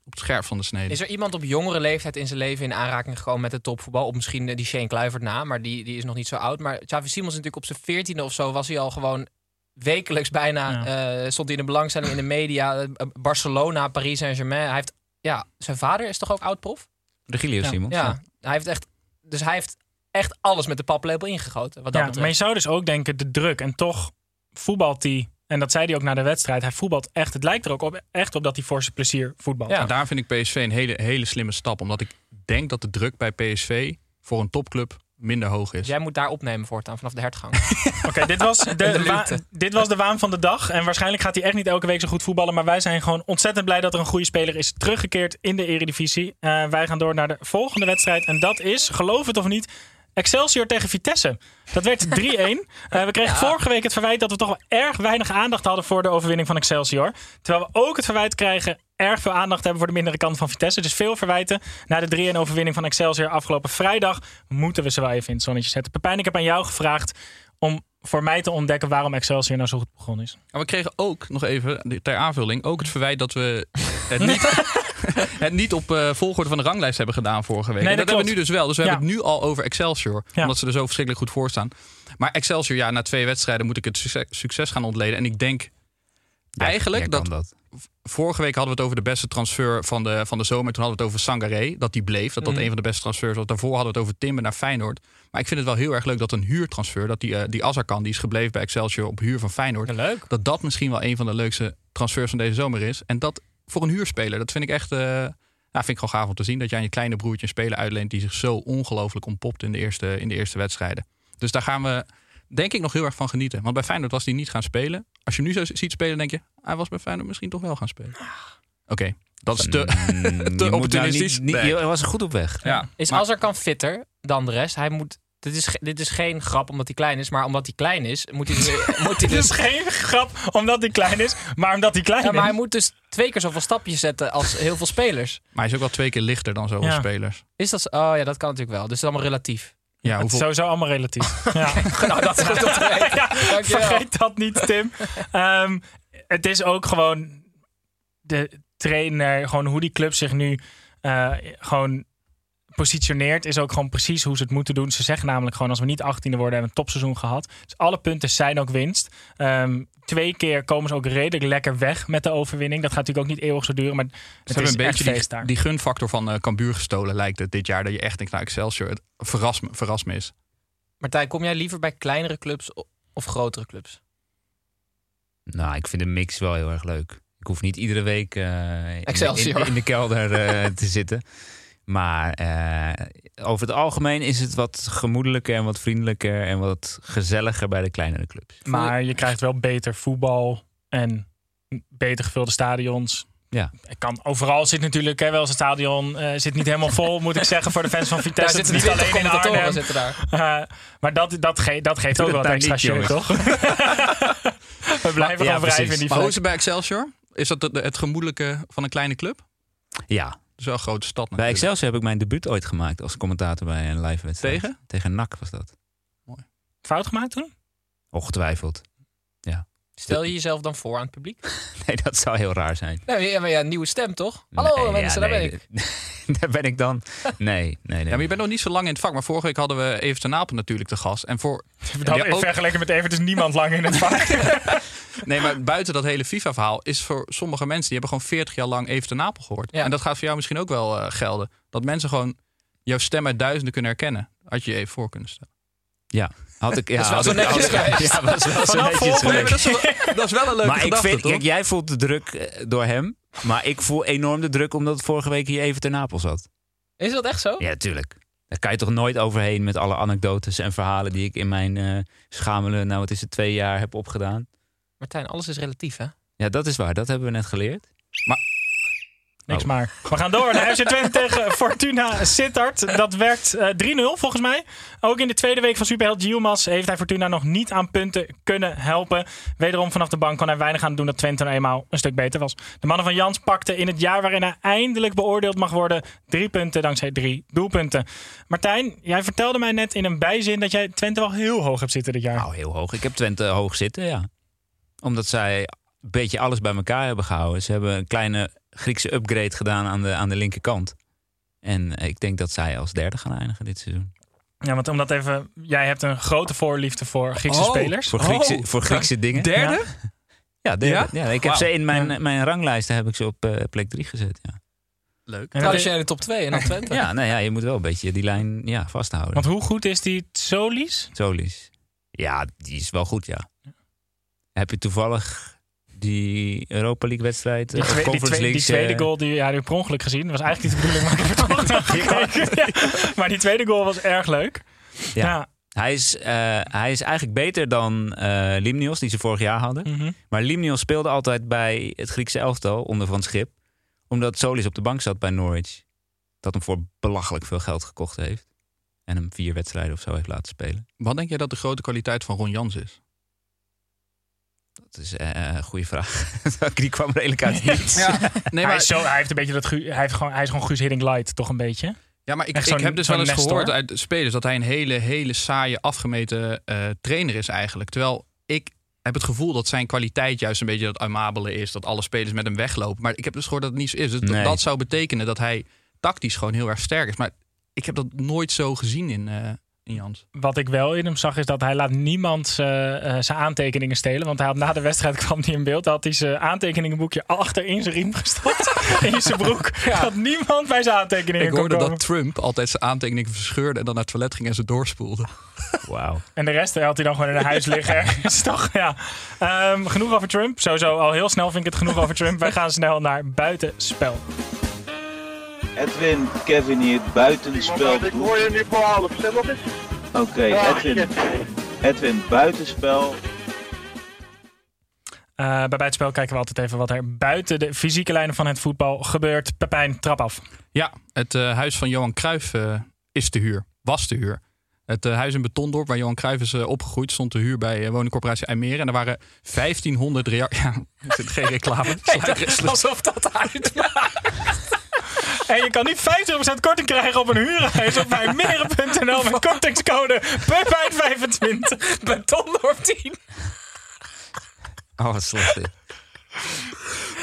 op het scherp van de snede. Is er iemand op jongere leeftijd in zijn leven in aanraking gekomen met het topvoetbal? Of misschien eh, die Shane Kluivert na, maar die, die is nog niet zo oud. Maar Xavi Simons natuurlijk op zijn veertiende of zo was hij al gewoon wekelijks bijna. eh, stond hij in de belangstelling in de media. Eh, Barcelona, Paris Saint-Germain. Hij heeft, ja, zijn vader is toch ook oud-prof? De Gilio Ja. Simons. Ja. Hij heeft echt, dus hij heeft echt alles met de paplepel ingegoten. Wat dat Ja, betreft. maar je zou dus ook denken, de druk. En toch voetbalt hij, en dat zei hij ook na de wedstrijd, hij voetbalt echt. Het lijkt er ook op, echt op dat hij voor zijn plezier voetbalt. En daar vind ik PSV een hele, hele slimme stap. Omdat ik denk dat de druk bij PSV voor een topclub minder hoog is. Jij moet daar opnemen voortaan vanaf de hertgang. Oké, dit, was de, dit was de waan van de dag. En waarschijnlijk gaat hij echt niet elke week zo goed voetballen. Maar wij zijn gewoon ontzettend blij dat er een goede speler is teruggekeerd in de Eredivisie. Eh, wij gaan door naar de volgende wedstrijd. En dat is, geloof het of niet, Excelsior tegen Vitesse. Dat werd 3-1. Eh, we kregen vorige week het verwijt dat we toch wel erg weinig aandacht hadden voor de overwinning van Excelsior. Terwijl we ook het verwijt krijgen erg veel aandacht hebben voor de mindere kant van Vitesse. Dus veel verwijten. Na de 3-1 overwinning van Excelsior afgelopen vrijdag moeten we ze wel even in het zonnetje zetten. Pepijn, ik heb aan jou gevraagd om voor mij te ontdekken waarom Excelsior nou zo goed begonnen is. Maar we kregen ook nog even, ter aanvulling, ook het verwijt dat we het niet, het niet op eh, volgorde van de ranglijst hebben gedaan vorige week. Nee, dat dat hebben we nu dus wel. Dus we Ja. hebben het nu al over Excelsior. Ja. Omdat ze er zo verschrikkelijk goed voor staan. Maar Excelsior, ja, na twee wedstrijden moet ik het succes, succes gaan ontleden. En ik denk eigenlijk dat, Vorige week hadden we het over de beste transfer van de, van de zomer. Toen hadden we het over Sangaré, dat die bleef. Dat dat Mhm. een van de beste transfers was. Daarvoor hadden we het over Timber naar Feyenoord. Maar ik vind het wel heel erg leuk dat een huurtransfer... dat die, eh, die Azarkan, die is gebleven bij Excelsior op huur van Feyenoord... leuk. dat dat misschien wel een van de leukste transfers van deze zomer is. En dat voor een huurspeler, dat vind ik echt... eh nou, vind ik gewoon gaaf om te zien. Dat je aan je kleine broertje een speler uitleent... die zich zo ongelooflijk ontpopt in de eerste, in de eerste wedstrijden. Dus daar gaan we denk ik nog heel erg van genieten. Want bij Feyenoord was hij niet gaan spelen. Als je hem nu zo ziet spelen, denk je... hij was bij Feyenoord misschien toch wel gaan spelen. Oké, dat is te, Mm, te nou opportunistisch. niet- niet- Nee. Je was er goed op weg. Ja, Is maar- Azarkan fitter dan de rest? Hij moet. Dit is, dit is geen grap omdat hij klein is, maar omdat hij klein is, moet hij, dus- moet hij Het is dus. geen grap omdat hij klein is, maar omdat hij klein Ja, maar hij is. moet dus twee keer zoveel stapjes zetten als heel veel spelers. Maar hij is ook wel twee keer lichter dan zoveel Ja. spelers. Is dat zo? Oh ja, dat kan natuurlijk wel. Dus het is allemaal relatief. Ja, Het is sowieso allemaal relatief. Ja. nou, dat is goed om te weten. Ja, vergeet dat niet, Tim. Ehm, het is ook gewoon de trainer, gewoon hoe die club zich nu eh, gewoon positioneert, is ook gewoon precies hoe ze het moeten doen. Ze zeggen namelijk gewoon, als we niet 18e worden, hebben we een topseizoen gehad. Dus alle punten zijn ook winst. Ehm, twee keer komen ze ook redelijk lekker weg met de overwinning. Dat gaat natuurlijk ook niet eeuwig zo duren, maar Ze het hebben is een echt beetje feest die, daar. die gunfactor van eh Cambuur gestolen, lijkt het dit jaar. Dat je echt denkt, nou Excelsior, het verras me, verras me is. Martijn, kom jij liever bij kleinere clubs of grotere clubs? Nou, ik vind de mix wel heel erg leuk. Ik hoef niet iedere week eh, in, de, Excelsior. in, in de kelder eh, te zitten. Maar eh, over het algemeen is het wat gemoedelijker en wat vriendelijker en wat gezelliger bij de kleinere clubs. Maar je krijgt wel beter voetbal en beter gevulde stadions. Ja. Ik kan, overal zit natuurlijk hè, wel eens het stadion eh, zit niet helemaal vol, moet ik zeggen, voor de fans van Daar Vitesse. zitten niet alleen in Arnhem. zitten daar. Eh, maar dat, dat, ge- dat geeft ook wel wat dat extra show, toch? We blijven Ja, gaan wrijven precies. in die Maar hoe is het bij Excelsior? Is dat het, het gemoedelijke van een kleine club? Ja, is wel een grote stad bij natuurlijk. Excelsior heb ik mijn debuut ooit gemaakt als commentator bij een live wedstrijd. Tegen? Tegen NAC was dat. Fout gemaakt toen? Ongetwijfeld. Stel je jezelf dan voor aan het publiek? Nee, dat zou heel raar zijn. Nee, ja, maar ja, nieuwe stem toch? Hallo Nee, mensen, ja, daar nee, ben ik. daar ben ik dan. Nee, nee, nee. Ja, maar je bent nog niet zo lang in het vak. Maar vorige week hadden we Evert ten Apel natuurlijk te gast. En voor, Dat, Ja, ook- Vergeleken met Evert is niemand lang in het vak. nee, maar buiten dat hele FIFA-verhaal is voor sommige mensen... die hebben gewoon 40 jaar lang Evert ten Apel gehoord. Ja. En dat gaat voor jou misschien ook wel eh, gelden. Dat mensen gewoon jouw stem uit duizenden kunnen herkennen. Had je je even voor kunnen stellen. Ja, had ik. Ja, Dat is wel had zo ik- netjes geweest. Ja, was wel zo netjes maar geweest. dat, is wel, dat is wel een leuke Maar ik vind, toch? kijk, jij voelt de druk eh, door hem. Maar ik voel enorm de druk omdat het vorige week hier even ten Napel zat. Is dat echt zo? Ja, tuurlijk. Daar kan je toch nooit overheen met alle anekdotes en verhalen die ik in mijn eh schamele, nou wat is het, twee jaar heb opgedaan. Martijn, alles is relatief hè? Ja, dat is waar. Dat hebben we net geleerd. Niks Oh. maar. We gaan door naar FC Twente tegen Fortuna Sittard. Dat werd eh, 3-0 volgens mij. Ook in de tweede week van superheld Gilmas heeft hij Fortuna nog niet aan punten kunnen helpen. Wederom vanaf de bank kon hij weinig aan doen dat Twente nou eenmaal een stuk beter was. De mannen van Jans pakten in het jaar waarin hij eindelijk beoordeeld mag worden drie punten dankzij drie doelpunten. Martijn, jij vertelde mij net in een bijzin dat jij Twente wel heel hoog hebt zitten dit jaar. Nou, heel hoog. Ik heb Twente hoog zitten, ja. Omdat zij een beetje alles bij elkaar hebben gehouden. Ze hebben een kleine Griekse upgrade gedaan aan de, aan de linkerkant. En eh, ik denk dat zij als derde gaan eindigen dit seizoen. Ja, want omdat even, jij hebt een grote voorliefde voor Griekse Oh. spelers. Voor Griekse, Oh, voor Griekse dingen. Derde? Ja, derde. Ja? Ja? ik heb ze in mijn, mijn ranglijsten heb ik ze op eh, plek drie gezet. Ja. Leuk. En dat is- Traditionele top 2 en dan Twente. Ja, nee, ja, je moet wel een beetje die lijn ja, vasthouden. Want hoe goed is die Solis? Solis. Ja, die is wel goed, ja. Heb je toevallig die Europa League wedstrijd, Die, eh, twee- die, twee- tweede eh, goal die ja, die heb ik per ongeluk gezien. Dat was eigenlijk niet de bedoeling, maar ik heb toch naar gekeken. Ja. Maar die tweede goal was erg leuk. Ja. Ja. Hij is, eh, hij is eigenlijk beter dan eh Limnios, die ze vorig jaar hadden. Mhm. Maar Limnios speelde altijd bij het Griekse elftal onder Van Schip. Omdat Solis op de bank zat bij Norwich. Dat hem voor belachelijk veel geld gekocht heeft. En hem vier wedstrijden of zo heeft laten spelen. Wat denk jij dat de grote kwaliteit van Ron Jans is? Dat is eh, een goede vraag. die kwam redelijk uit niets. Nee, hij, maar, is zo, hij heeft een beetje dat hij, heeft gewoon, hij is gewoon Guus Hiddink light, toch een beetje. ja, maar ik, ik heb dus wel eens gehoord uit spelers dat hij een hele, hele saaie, afgemeten eh, trainer is eigenlijk. Terwijl ik heb het gevoel dat zijn kwaliteit juist een beetje dat aimabele is. Dat alle spelers met hem weglopen. Maar ik heb dus gehoord dat het niet zo is. Dus dat- Nee. dat zou betekenen dat hij tactisch gewoon heel erg sterk is. Maar ik heb dat nooit zo gezien in, eh, in Jans. Wat ik wel in hem zag is dat hij laat niemand zijn eh, zijn aantekeningen stelen. Want hij had na de wedstrijd kwam hij in beeld. Had hij zijn aantekeningenboekje achter in zijn riem gestopt. in zijn broek. Dat niemand bij zijn aantekeningen Ik kon hoorde komen. dat Trump altijd zijn aantekeningen verscheurde en dan naar het toilet ging en ze doorspoelde. Wauw. En de rest had hij dan gewoon in huis liggen. ergens, toch? Ja. Ehm, genoeg over Trump. Sowieso al heel snel vind ik het genoeg over Trump. Wij gaan snel naar buitenspel. Edwin, Kevin hier, buitenspel. Ik hoor je nu voor half, stem op eens. Oké, Edwin, Edwin, buitenspel. Eh, bij buitenspel kijken we altijd even wat er buiten de fysieke lijnen van het voetbal gebeurt. Pepijn, trap af. Ja, het eh, huis van Johan Cruijff eh, is te huur. Was te huur. Het eh, huis in Betondorp, waar Johan Cruijff is opgegroeid, stond te huur bij uh, woningcorporatie IJmeren. En er waren 1500 reacties. Ja, er zit geen reclame. Sluikrisselen. Alsof dat uitmaakt. En je kan niet 50% korting krijgen op een huurhuis op bijmeren.nl met kortingscode Pepijn25. Betondorp 10. Oh, wat slecht dit.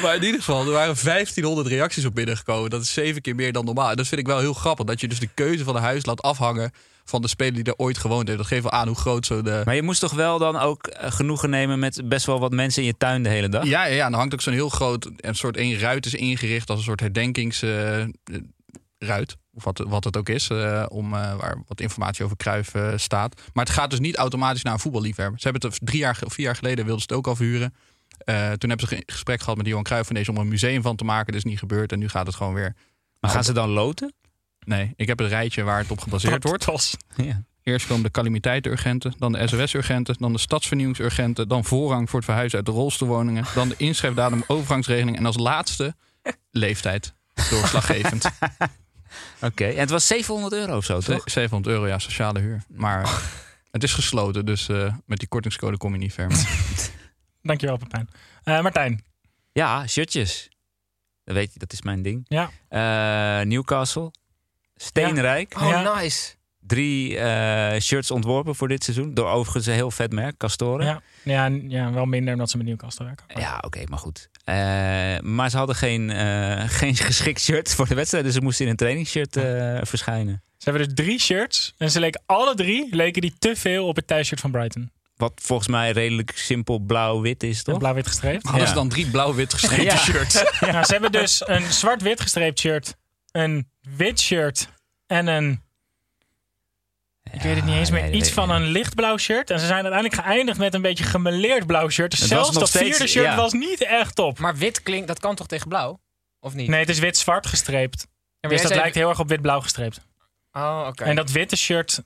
Maar in ieder geval, er waren 1500 reacties op binnengekomen. Dat is zeven keer meer dan normaal. En dat vind ik wel heel grappig. Dat je dus de keuze van een huis laat afhangen van de speler die er ooit gewoond heeft. Dat geeft wel aan hoe groot zo de... Maar je moest toch wel dan ook eh, genoegen nemen met best wel wat mensen in je tuin de hele dag? Ja, ja, ja, en er hangt ook zo'n heel groot... Een soort één ruit is ingericht als een soort herdenkingsruit. of wat, wat het ook is. eh, om, eh, waar wat informatie over Kruif staat. Maar het gaat dus niet automatisch naar een voetballiefhebber. Ze hebben het drie jaar of vier jaar geleden wilden ze het ook al verhuren. Toen hebben ze een gesprek gehad met Johan Cruijff van deze om er een museum van te maken. Dat is niet gebeurd en nu gaat het gewoon weer. Maar gaan ze dan loten? Nee, ik heb het rijtje waar het op gebaseerd wordt. Ja. Eerst komen de calamiteitenurgenten, dan de SOS-urgenten, dan de stadsvernieuwingsurgenten, dan voorrang voor het verhuizen uit de rolstoelwoningen, dan de inschrijfdatum overgangsregeling en als laatste leeftijd. Doorslaggevend. Oké, okay. en het was 700 euro of zo, toch? 700 euro, ja, sociale huur. Maar het is gesloten, dus uh, met die kortingscode kom je niet ver. Dankjewel, Pepijn. Uh, Martijn. Ja, shirtjes. Dat weet je, dat is mijn ding. Ja. Uh, Newcastle. Steenrijk. Ja. Oh, nice. Drie uh, shirts ontworpen voor dit seizoen. Door overigens een heel vet merk, Castoren. Ja, ja, ja wel minder omdat ze met Newcastle werken. Ja, oké, okay, maar goed. Uh, maar ze hadden geen, uh, geen geschikt shirt voor de wedstrijd. Dus ze moesten in een trainingsshirt uh, verschijnen. Ze hebben dus drie shirts. En ze leken alle drie leken die te veel op het thuisshirt van Brighton. Wat volgens mij redelijk simpel blauw-wit is, toch? Blauw-wit gestreept. Hadden ja. ze dan drie blauw-wit gestreepte ja. shirts? ja, ze hebben dus een zwart-wit gestreept shirt, een wit shirt en een... Ik weet het niet eens meer. nee, Iets van een lichtblauw shirt. En ze zijn uiteindelijk geëindigd met een beetje gemeleerd blauw shirt. Dus zelfs dat steeds- vierde shirt ja. was niet echt top. Maar wit klinkt, dat kan toch tegen blauw? Of niet? Nee, het is wit-zwart gestreept. maar dus dat zei- lijkt heel erg op wit-blauw gestreept. Oh, oké. En dat witte shirt,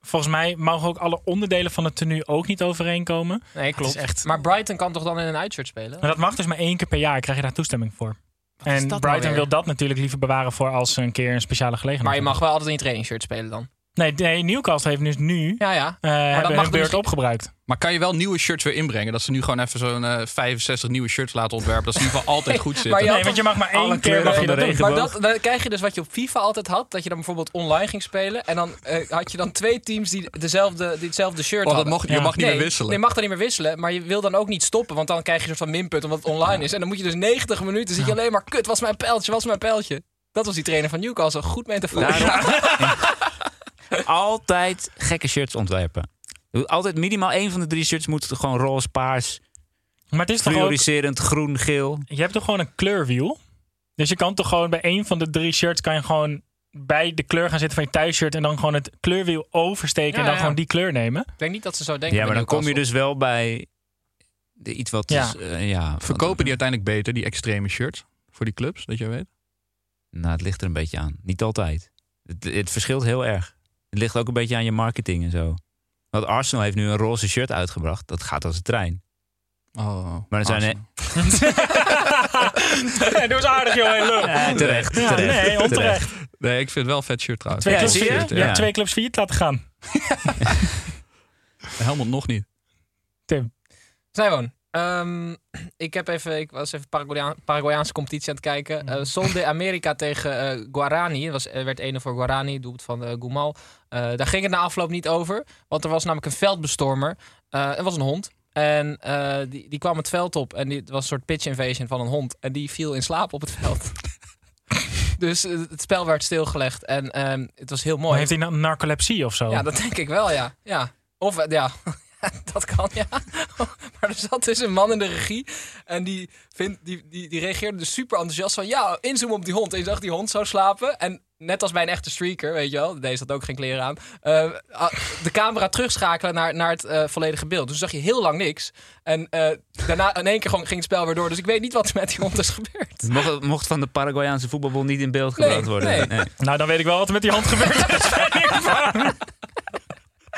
volgens mij mogen ook alle onderdelen van het tenue ook niet overeenkomen. Nee, klopt. Echt- Maar Brighton kan toch dan in een uitshirt spelen? Maar dat mag dus maar één keer per jaar. Krijg je daar toestemming voor. En nou Brighton wil dat natuurlijk liever bewaren voor als ze een keer een speciale gelegenheid Maar je mag wel altijd in je trainingsshirt spelen dan. Nee, nee, Newcastle heeft dus nu Ja, ja. eh mag hun dus beurt niet- opgebruikt. Maar kan je wel nieuwe shirts weer inbrengen? Dat ze nu gewoon even zo'n eh, 65 nieuwe shirts laten ontwerpen. Dat ze in ieder geval altijd goed zitten. maar Nee, want je mag maar één keer mag je dat doen. Maar dat, dan krijg je dus wat je op FIFA altijd had. Dat je dan bijvoorbeeld online ging spelen. En dan eh, had je dan twee teams die, dezelfde, die hetzelfde shirt Oh, dat hadden. mocht, je Ja. mag niet nee, meer wisselen. Nee, je mag dan niet meer wisselen. Maar je wil dan ook niet stoppen. Want dan krijg je een soort van minpunt omdat het online is. En dan moet je dus 90 minuten zit je alleen maar... Kut, was mijn pijltje, was mijn pijltje. Dat was die trainer van Newcastle. Goed metafoor. Altijd gekke shirts ontwerpen. Altijd minimaal één van de drie shirts moet gewoon roze, paars, Maar het is ook... fluoriserend, groen, geel. Je hebt toch gewoon een kleurwiel? Dus je kan toch gewoon bij één van de drie shirts kan je gewoon bij de kleur gaan zitten van je thuisshirt en dan gewoon het kleurwiel oversteken Ja, en dan ja. gewoon die kleur nemen. Ik denk niet dat ze zo denken. Ja, maar dan kom je dus wel bij de iets wat... Ja. Ja Verkopen die uiteindelijk beter, die extreme shirts? Voor die clubs, dat je weet? Nou, het ligt er een beetje aan. Niet altijd. Het, het verschilt heel erg. Het ligt ook een beetje aan je marketing en zo. Want Arsenal heeft nu een roze shirt uitgebracht. Dat gaat als een trein. Oh, Maar er zijn... Doe eens aardig, joh. Ja, terecht, Ja, terecht, nee, onterecht. Nee, ik vind het wel een vet shirt trouwens. Twee Ja, clubs Ja. hebt twee clubs failliet laten gaan. Helmond nog niet. Tim. Snijboon, ehm, ik, heb even, ik was even Paraguayaan- Paraguayaanse competitie aan het kijken. Mhm. Eh Sol de America tegen eh, Guarani. Was, er werd 1 voor Guarani, doelpunt van eh Gumal. Eh, daar ging het na afloop niet over. Want er was namelijk een veldbestormer. Eh er was een hond. En eh, die, die kwam het veld op. En die, het was een soort pitch invasion van een hond. En die viel in slaap op het veld. dus eh, het spel werd stilgelegd. En ehm, het was heel mooi. Maar heeft hij na- narcolepsie of zo? Ja, dat denk ik wel, ja. ja. Of, eh, ja, dat kan, ja. maar er zat dus een man in de regie en die, vindt, die, die, die reageerde dus super enthousiast van... Ja, inzoomen op die hond. En je zag die hond zo slapen. En net als bij een echte streaker, weet je wel, deze had ook geen kleren aan... eh, ah, de camera terugschakelen naar, naar het eh, volledige beeld. Dus zag je heel lang niks. En eh, daarna in één keer gewoon ging het spel weer door. Dus ik weet niet wat er met die hond is gebeurd. Het mocht, mocht van de Paraguayaanse voetbalbond niet in beeld Nee, gebracht worden. nee. Nou, dan weet ik wel wat er met die hand gebeurd is.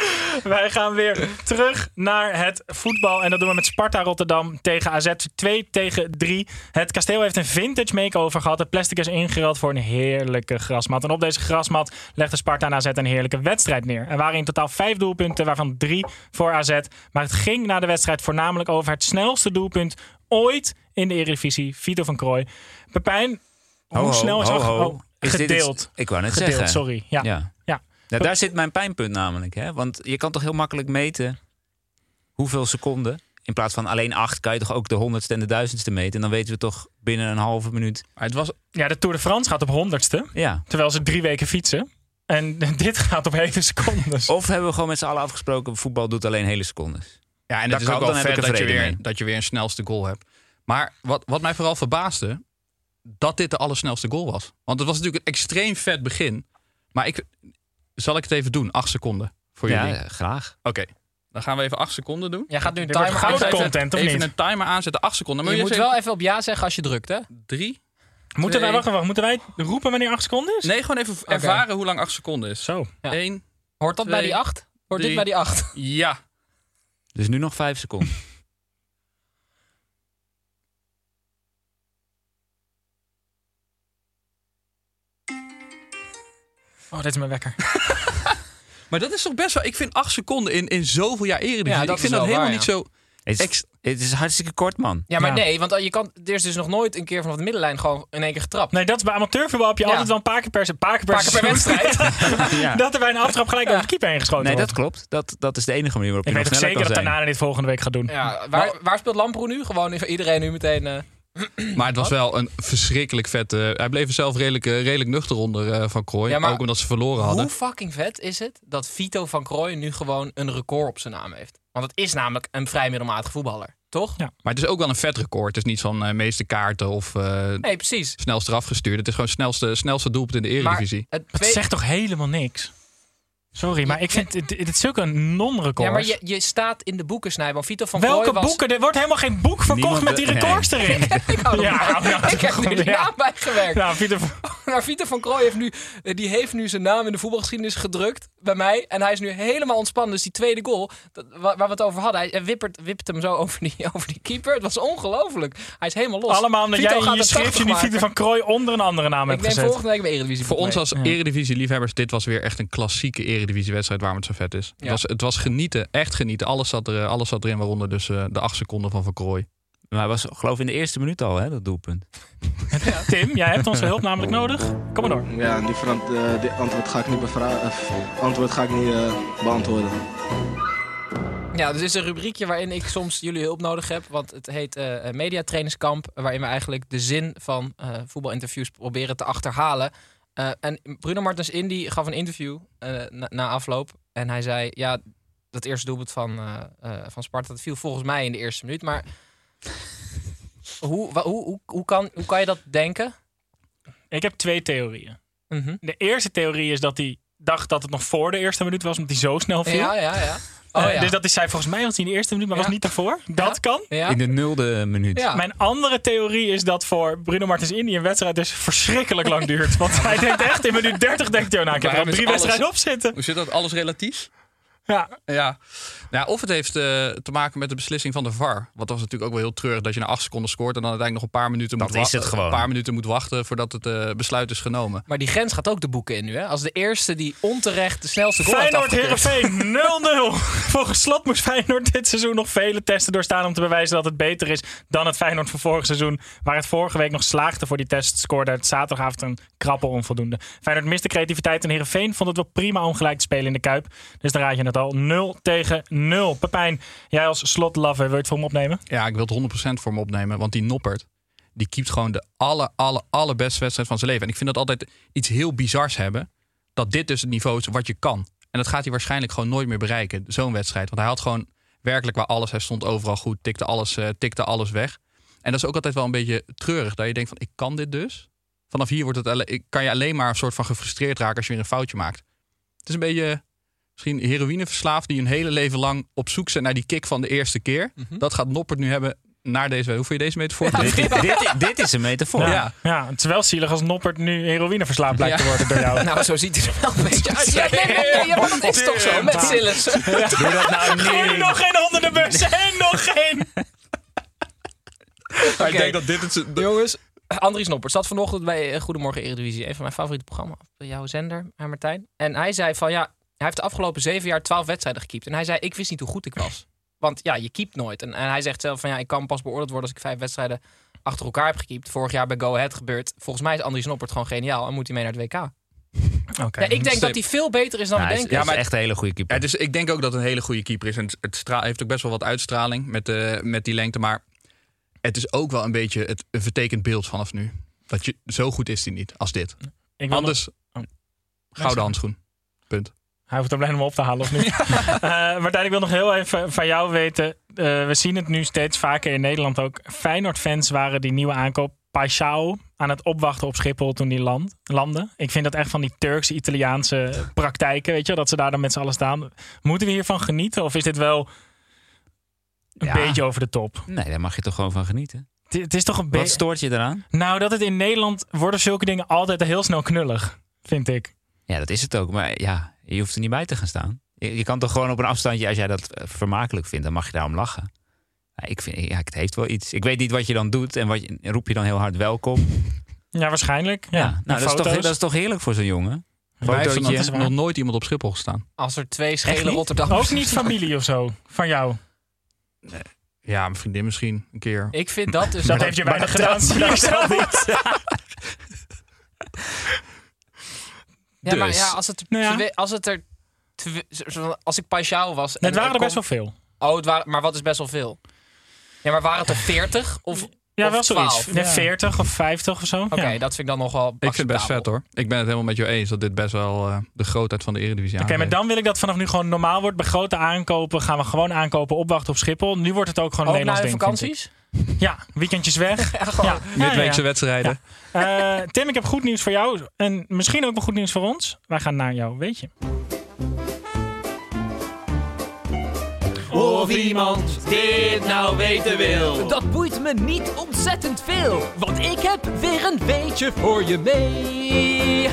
Wij gaan weer terug naar het voetbal. En dat doen we met Sparta Rotterdam tegen AZ 2 tegen 3. Het kasteel heeft een vintage makeover gehad. Het plastic is ingeruild voor een heerlijke grasmat. En op deze grasmat legde Sparta en AZ een heerlijke wedstrijd neer. Er waren in totaal vijf doelpunten, waarvan drie voor AZ. Maar het ging na de wedstrijd voornamelijk over het snelste doelpunt ooit in de Eredivisie. Vito van Krooi. Pepijn, hoe Ho, ho, snel is oh, Is dit gedeeld? ik wou net Gedeeld, zeggen. sorry. Ja. Ja. Ja. Nou, daar zit mijn pijnpunt namelijk. Hè? Want je kan toch heel makkelijk meten hoeveel seconden. In plaats van alleen acht kan je toch ook de honderdste en de duizendste meten. En dan weten we toch binnen een halve minuut. het was... Ja, de Tour de France gaat op honderdste. Ja. Terwijl ze drie weken fietsen. En dit gaat op hele secondes. Of hebben we gewoon met z'n allen afgesproken, voetbal doet alleen hele secondes. Ja, en Dat is kan, ook wel vet dat je, weer, mee. dat je weer een snelste goal hebt. Maar wat, wat mij vooral verbaasde, dat dit de allersnelste goal was. Want het was natuurlijk een extreem vet begin. Maar ik, zal ik het even doen? Acht seconden voor Ja, jullie. eh, graag. Oké, dan gaan we even acht seconden doen. Jij gaat nu een wordt timer aanzetten. content, of even niet? een timer aanzetten, acht seconden. Maar Je moet wel even op ja zeggen als je drukt, hè? Drie? Moeten wij, wacht, wacht, moeten wij roepen wanneer acht seconden is? Nee, gewoon even ervaren hoe lang acht seconden is. Zo. Ja. Eén. Hoort dat bij die acht? Hoort dit bij die acht? Ja. Dus nu nog vijf seconden. Oh, dit is mijn wekker. Maar dat is toch best wel... Ik vind acht seconden in, in zoveel jaar Eredivisie. Ja, dat ik vind dat helemaal waar, niet ja. zo... Het is, het is hartstikke kort, man. Ja, maar Ja. nee, want je kan, er is dus nog nooit een keer vanaf de middenlijn gewoon in één keer getrapt. Nee, dat is bij amateurvoetbal heb je Ja. altijd wel een paar keer per, een paar keer per, Paar keer per seizoen. wedstrijd. Ja. dat er bij een aftrap gelijk over de keeper heen geschoten Nee, dat klopt. Dat, dat is de enige manier waarop Ik je weet nog ook zeker dat. Tanane dit volgende week gaat doen. Ja, waar, waar speelt Lamproe nu? Gewoon iedereen nu meteen... eh, Maar het was wel een verschrikkelijk vette... Hij bleef er zelf redelijk, eh, redelijk nuchter onder eh, van Krooi. Ja, maar ook omdat ze verloren hadden. Hoe fucking vet is het dat Vito van Krooij nu gewoon een record op zijn naam heeft? Want het is namelijk een vrij middelmatige voetballer, toch? Ja. Maar het is ook wel een vet record. Het is niet van eh, meeste kaarten of eh Nee, precies. snelst eraf gestuurd. Het is gewoon snelste, snelste doelpunt in de Eredivisie. het Het twee- zegt toch helemaal niks? Sorry, maar ik vind het, het is zulke non-records. Ja, maar je, je staat in de boeken, Snijboom. Vito van Welke was... boeken? Er wordt helemaal geen boek verkocht Niemand- met die nee. records erin. ik hou er Ja, bij. ik heb ja. bijgewerkt. Nou, Pieter, Maar Vito van Krooij heeft nu, eh, die heeft nu zijn naam in de voetbalgeschiedenis gedrukt bij mij. En hij is nu helemaal ontspannen. Dus die tweede goal, dat, waar, waar we het over hadden, hij wippert, wipt hem zo over die, over die keeper. Het was ongelooflijk. Hij is helemaal los. allemaal omdat Vito jij in gaat je 80 schriftje. Pieter van Krooi onder een andere naam Ik hebt gezet. volgende week mijn Eredivisie Voor ons mee. als Eredivisie-liefhebbers, dit was weer echt een klassieke Eredivisie-wedstrijd waarom het zo vet is. Het, was, het was genieten, echt genieten. Alles zat, er, alles zat erin, waaronder dus eh, de acht seconden van Van Krooi. Maar hij was geloof ik in de eerste minuut al, hè, dat doelpunt. Tim, jij hebt onze hulp namelijk nodig. Kom maar door. Ja, die, verant- eh, die antwoord ga ik niet, bevra- eh, antwoord ga ik niet eh, beantwoorden. Ja, dus is een rubriekje waarin ik soms jullie hulp nodig heb. Want het heet eh eh, Mediatrainingskamp. Waarin we eigenlijk de zin van eh, voetbalinterviews proberen te achterhalen. Eh, en Bruno Martens Indy gaf een interview eh, na, na afloop. En hij zei, ja, dat eerste doelpunt van, eh, eh, van Sparta... dat viel volgens mij in de eerste minuut. Maar hoe, hoe, hoe, hoe, kan, hoe kan je dat denken? Ik heb twee theorieën. Mhm. De eerste theorie is dat hij dacht dat het nog voor de eerste minuut was, omdat hij zo snel viel. Ja, ja, ja. Eh, Oh, ja. Dus dat is zij volgens mij was hij in de eerste minuut, maar was niet daarvoor. Dat kan. Ja. In de nulde minuut. Ja. Mijn andere theorie is dat voor Bruno Martens Indy een wedstrijd dus verschrikkelijk lang duurt. Want hij denkt echt in minuut 30 denkt hij, oh, nou, ik heb er al drie wedstrijden op zitten. Hoe zit dat? Alles relatief? Ja. Ja. Nou, of het heeft eh, te maken met de beslissing van de VAR. Want dat was natuurlijk ook wel heel treurig dat je na acht seconden scoort en dan uiteindelijk nog een paar minuten, Dat moet, is wa- het gewoon. een paar minuten moet wachten voordat het eh, besluit is genomen. Maar die grens gaat ook de boeken in nu. Hè? Als de eerste die onterecht de snelste goal heeft Feyenoord. Herenveen 0-0. Volgens slot moest Feyenoord dit seizoen nog vele testen doorstaan om te bewijzen dat het beter is dan het Feyenoord van vorig seizoen. Waar het vorige week nog slaagde voor die test, scoorde het zaterdagavond een krappe onvoldoende. Feyenoord miste creativiteit en Herenveen vond het wel prima om gelijk te spelen in de Kuip. Dus dan raad je het al 0 tegen 0. Pepijn, jij als slotlover, wil je het voor hem opnemen? Ja, ik wil het 100% voor me opnemen. Want die Noppert, die keept gewoon de aller, aller, allerbeste wedstrijd van zijn leven. En ik vind dat altijd iets heel bizars hebben. Dat dit dus het niveau is wat je kan. En dat gaat hij waarschijnlijk gewoon nooit meer bereiken. Zo'n wedstrijd. Want hij had gewoon werkelijk waar alles. Hij stond overal goed, tikte alles, eh, tikte alles weg. En dat is ook altijd wel een beetje treurig. Dat je denkt van, ik kan dit dus. Vanaf hier wordt het, kan je alleen maar een soort van gefrustreerd raken als je weer een foutje maakt. Het is een beetje misschien heroïneverslaafd die hun hele leven lang op zoek zijn naar die kick van de eerste keer. Dat gaat Noppert nu hebben naar deze. Hoe vind je deze metafoor? dit, is- dit, dit is een metafoor. Ja. ja, het is wel zielig als Noppert nu heroïneverslaafd blijkt te worden door jou. Nou, zo ziet hij er wel een beetje uit. Ja, nee, nee, nee, ja, dat is toch zo, met Sillis. Doe dat nou Gooi niet. nog geen hondendenbus en nog geen. Maar ik denk dat dit het... Jongens, Andries Noppert zat vanochtend bij eh, Goedemorgen Eredivisie. Een van mijn favoriete programma's op jouw zender, hè, Martijn. En hij zei van ja, hij heeft de afgelopen zeven jaar twaalf wedstrijden gekiept. En hij zei, ik wist niet hoe goed ik was. Want ja, je keept nooit. En, en hij zegt zelf van ja, ik kan pas beoordeeld worden als ik vijf wedstrijden achter elkaar heb gekiept. Vorig jaar bij Go Ahead gebeurd. Volgens mij is Andries Noppert gewoon geniaal en moet hij mee naar het WK. Oké. Ja, ik denk dat hij veel beter is dan Ja, we denken. hij is echt een hele goede keeper. Ja, dus ik denk ook dat het een hele goede keeper is. En het, heeft ook best wel wat uitstraling met, de, met die lengte. Maar het is ook wel een beetje het, een vertekend beeld vanaf nu. Dat je, zo goed is hij niet als dit. Ik Anders, nog- gouden handschoen. Punt. Hij hoeft er alleen om op te halen, of niet? Eh, Martijn, ik wil nog heel even van jou weten. eh, we zien het nu steeds vaker in Nederland ook. Feyenoord-fans waren die nieuwe aankoop Paixão aan het opwachten op Schiphol toen die land, landde. Ik vind dat echt van die Turks-Italiaanse praktijken, weet je, dat ze daar dan met z'n allen staan. Moeten we hiervan genieten? Of is dit wel een Ja. beetje over de top? Nee, daar mag je toch gewoon van genieten. Het, het is toch een Wat stoort je eraan? Nou, dat het in Nederland worden zulke dingen altijd heel snel knullig, vind ik. Ja, dat is het ook. Maar ja, je hoeft er niet bij te gaan staan. Je, je kan toch gewoon op een afstandje, als jij dat eh, vermakelijk vindt, dan mag je daarom lachen. Ja, ik vind, ja, het heeft wel iets. Ik weet niet wat je dan doet en wat je, roep je dan heel hard welkom. Ja, waarschijnlijk. Ja, nou, dat is, toch, dat is toch heerlijk voor zo'n jongen? Wij heeft er nog, nooit iemand op Schiphol gestaan. Als er twee Echt schele niet? Rotterdammers... Ook niet familie of zo, van jou. Ja, mijn vriendin misschien een keer. Ik vind dat dus... Dat heeft je weinig gedaan, zie ik zelf niet. Ja, maar Dus. ja, als het, er Nou ja. als het er... Als ik Paixão was... en Het waren er best wel veel. Oh, het waren, maar wat is best wel veel? Ja, maar waren het er 40 of, Ja, of wel zoiets. 12? Ja, 40 of 50 of zo. Oké, Ja. dat vind ik dan nog wel Ik vind het best vet hoor. Ik ben het helemaal met jou eens dat dit best wel eh, de grootheid van de Eredivisie Oké, maar dan wil ik dat vanaf nu gewoon normaal wordt. Bij grote aankopen gaan we gewoon aankopen, opwachten op Schiphol. Nu wordt het ook gewoon een Ook na Nederlands de ding. vind vakanties? Ja, weekendjes weg. Ja. Midweekse Ja, ja, wedstrijden. ja. Eh, Tim, ik heb goed nieuws voor jou. En misschien ook wel goed nieuws voor ons. Wij gaan naar jou, weet je. Of iemand dit nou weten wil. Dat boeit me niet ontzettend veel, want ik heb weer een weetje voor je mee.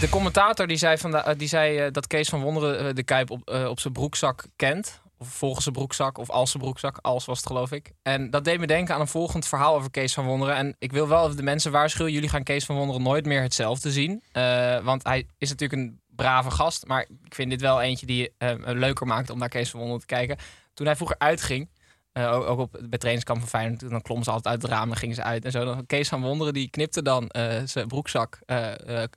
De commentator die zei, vanda- eh, die zei eh, dat Kees van Wonderen de Kuip op, op zijn broekzak kent. Of volgens zijn broekzak, of als zijn broekzak. Als was het, geloof ik. En dat deed me denken aan een volgend verhaal over Kees van Wonderen. En ik wil wel even de mensen waarschuwen. Jullie gaan Kees van Wonderen nooit meer hetzelfde zien. Eh, want hij is natuurlijk een brave gast. Maar ik vind dit wel eentje die eh, leuker maakt om naar Kees van Wonderen te kijken. Toen hij vroeger uitging, eh, ook, op, bij trainingskamp van Feyenoord, dan klommen ze altijd uit het raam en gingen ze uit. En zo. Dan, Kees van Wonderen die knipte dan zijn broekzak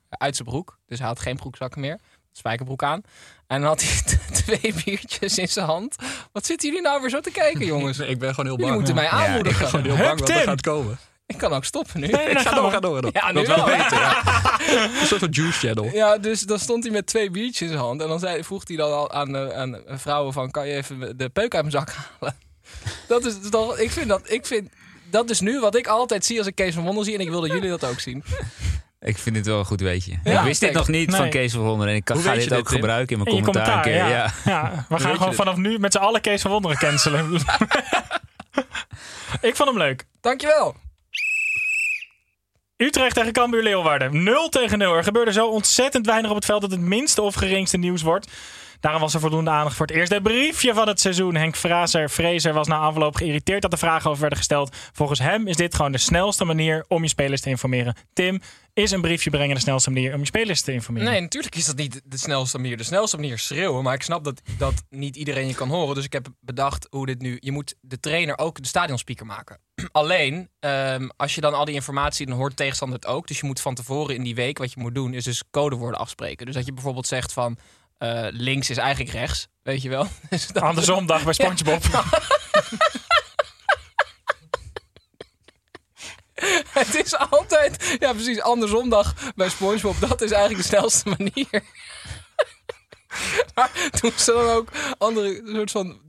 uit zijn broek. Dus hij had geen broekzakken meer. Spijkerbroek aan. En dan had hij twee biertjes in zijn hand. Wat zitten jullie nou weer zo te kijken, jongens? Ik ben gewoon heel Jullie bang. moeten mij Ja, ik aanmoedigen. ben gewoon heel bang wat er gaat komen. Ik kan ook stoppen nu. Nee, Ik ga door, ga door, ga door. Ja, nu dat wel. weten. Ja. Een soort van juice channel. Ja, dus dan stond hij met twee biertjes in zijn hand. En dan zei, vroeg hij dan al aan, eh, aan vrouwen van... kan je even de peuk uit mijn zak halen? Dat is toch... Ik vind dat... Ik vind dat is nu wat ik altijd zie als ik Kees van Wondel zie. En ik wil dat jullie dat ook zien. Ik vind dit wel een goed weetje. Ja, ik wist dit nog niet van. Kees van Wonderen. En ik Hoe ga dit ook dit, gebruiken in mijn In commentaar. keer. ja. We gaan gewoon vanaf nu met z'n allen Kees van Wonderen cancelen. ik vond hem leuk. Dankjewel. Utrecht tegen Cambuur Leeuwarden. 0 tegen 0. Er gebeurde zo ontzettend weinig op het veld dat het minste of geringste nieuws wordt. Daarom was er voldoende aandacht voor het eerste briefje van het seizoen. Henk Fraser, was na afloop geïrriteerd dat er vragen over werden gesteld. Volgens hem is dit gewoon de snelste manier om je spelers te informeren. Tim, is een briefje brengen de snelste manier om je spelers te informeren? Nee, natuurlijk is dat niet de snelste manier. De snelste manier is schreeuwen. Maar ik snap dat, dat niet iedereen je kan horen. Dus ik heb bedacht hoe dit nu... Je moet de trainer ook de stadionspeaker maken. Alleen, ehm, als je dan al die informatie... dan hoort de tegenstander het ook. Dus je moet van tevoren in die week... wat je moet doen, is dus codewoorden afspreken. Dus dat je bijvoorbeeld zegt van... eh, links is eigenlijk rechts, weet je wel. Dus dat- Andersom dag bij SpongeBob. Het is altijd, ja precies, andersomdag bij SpongeBob. Dat is eigenlijk de snelste manier. maar doen ze dan ook andere soort van...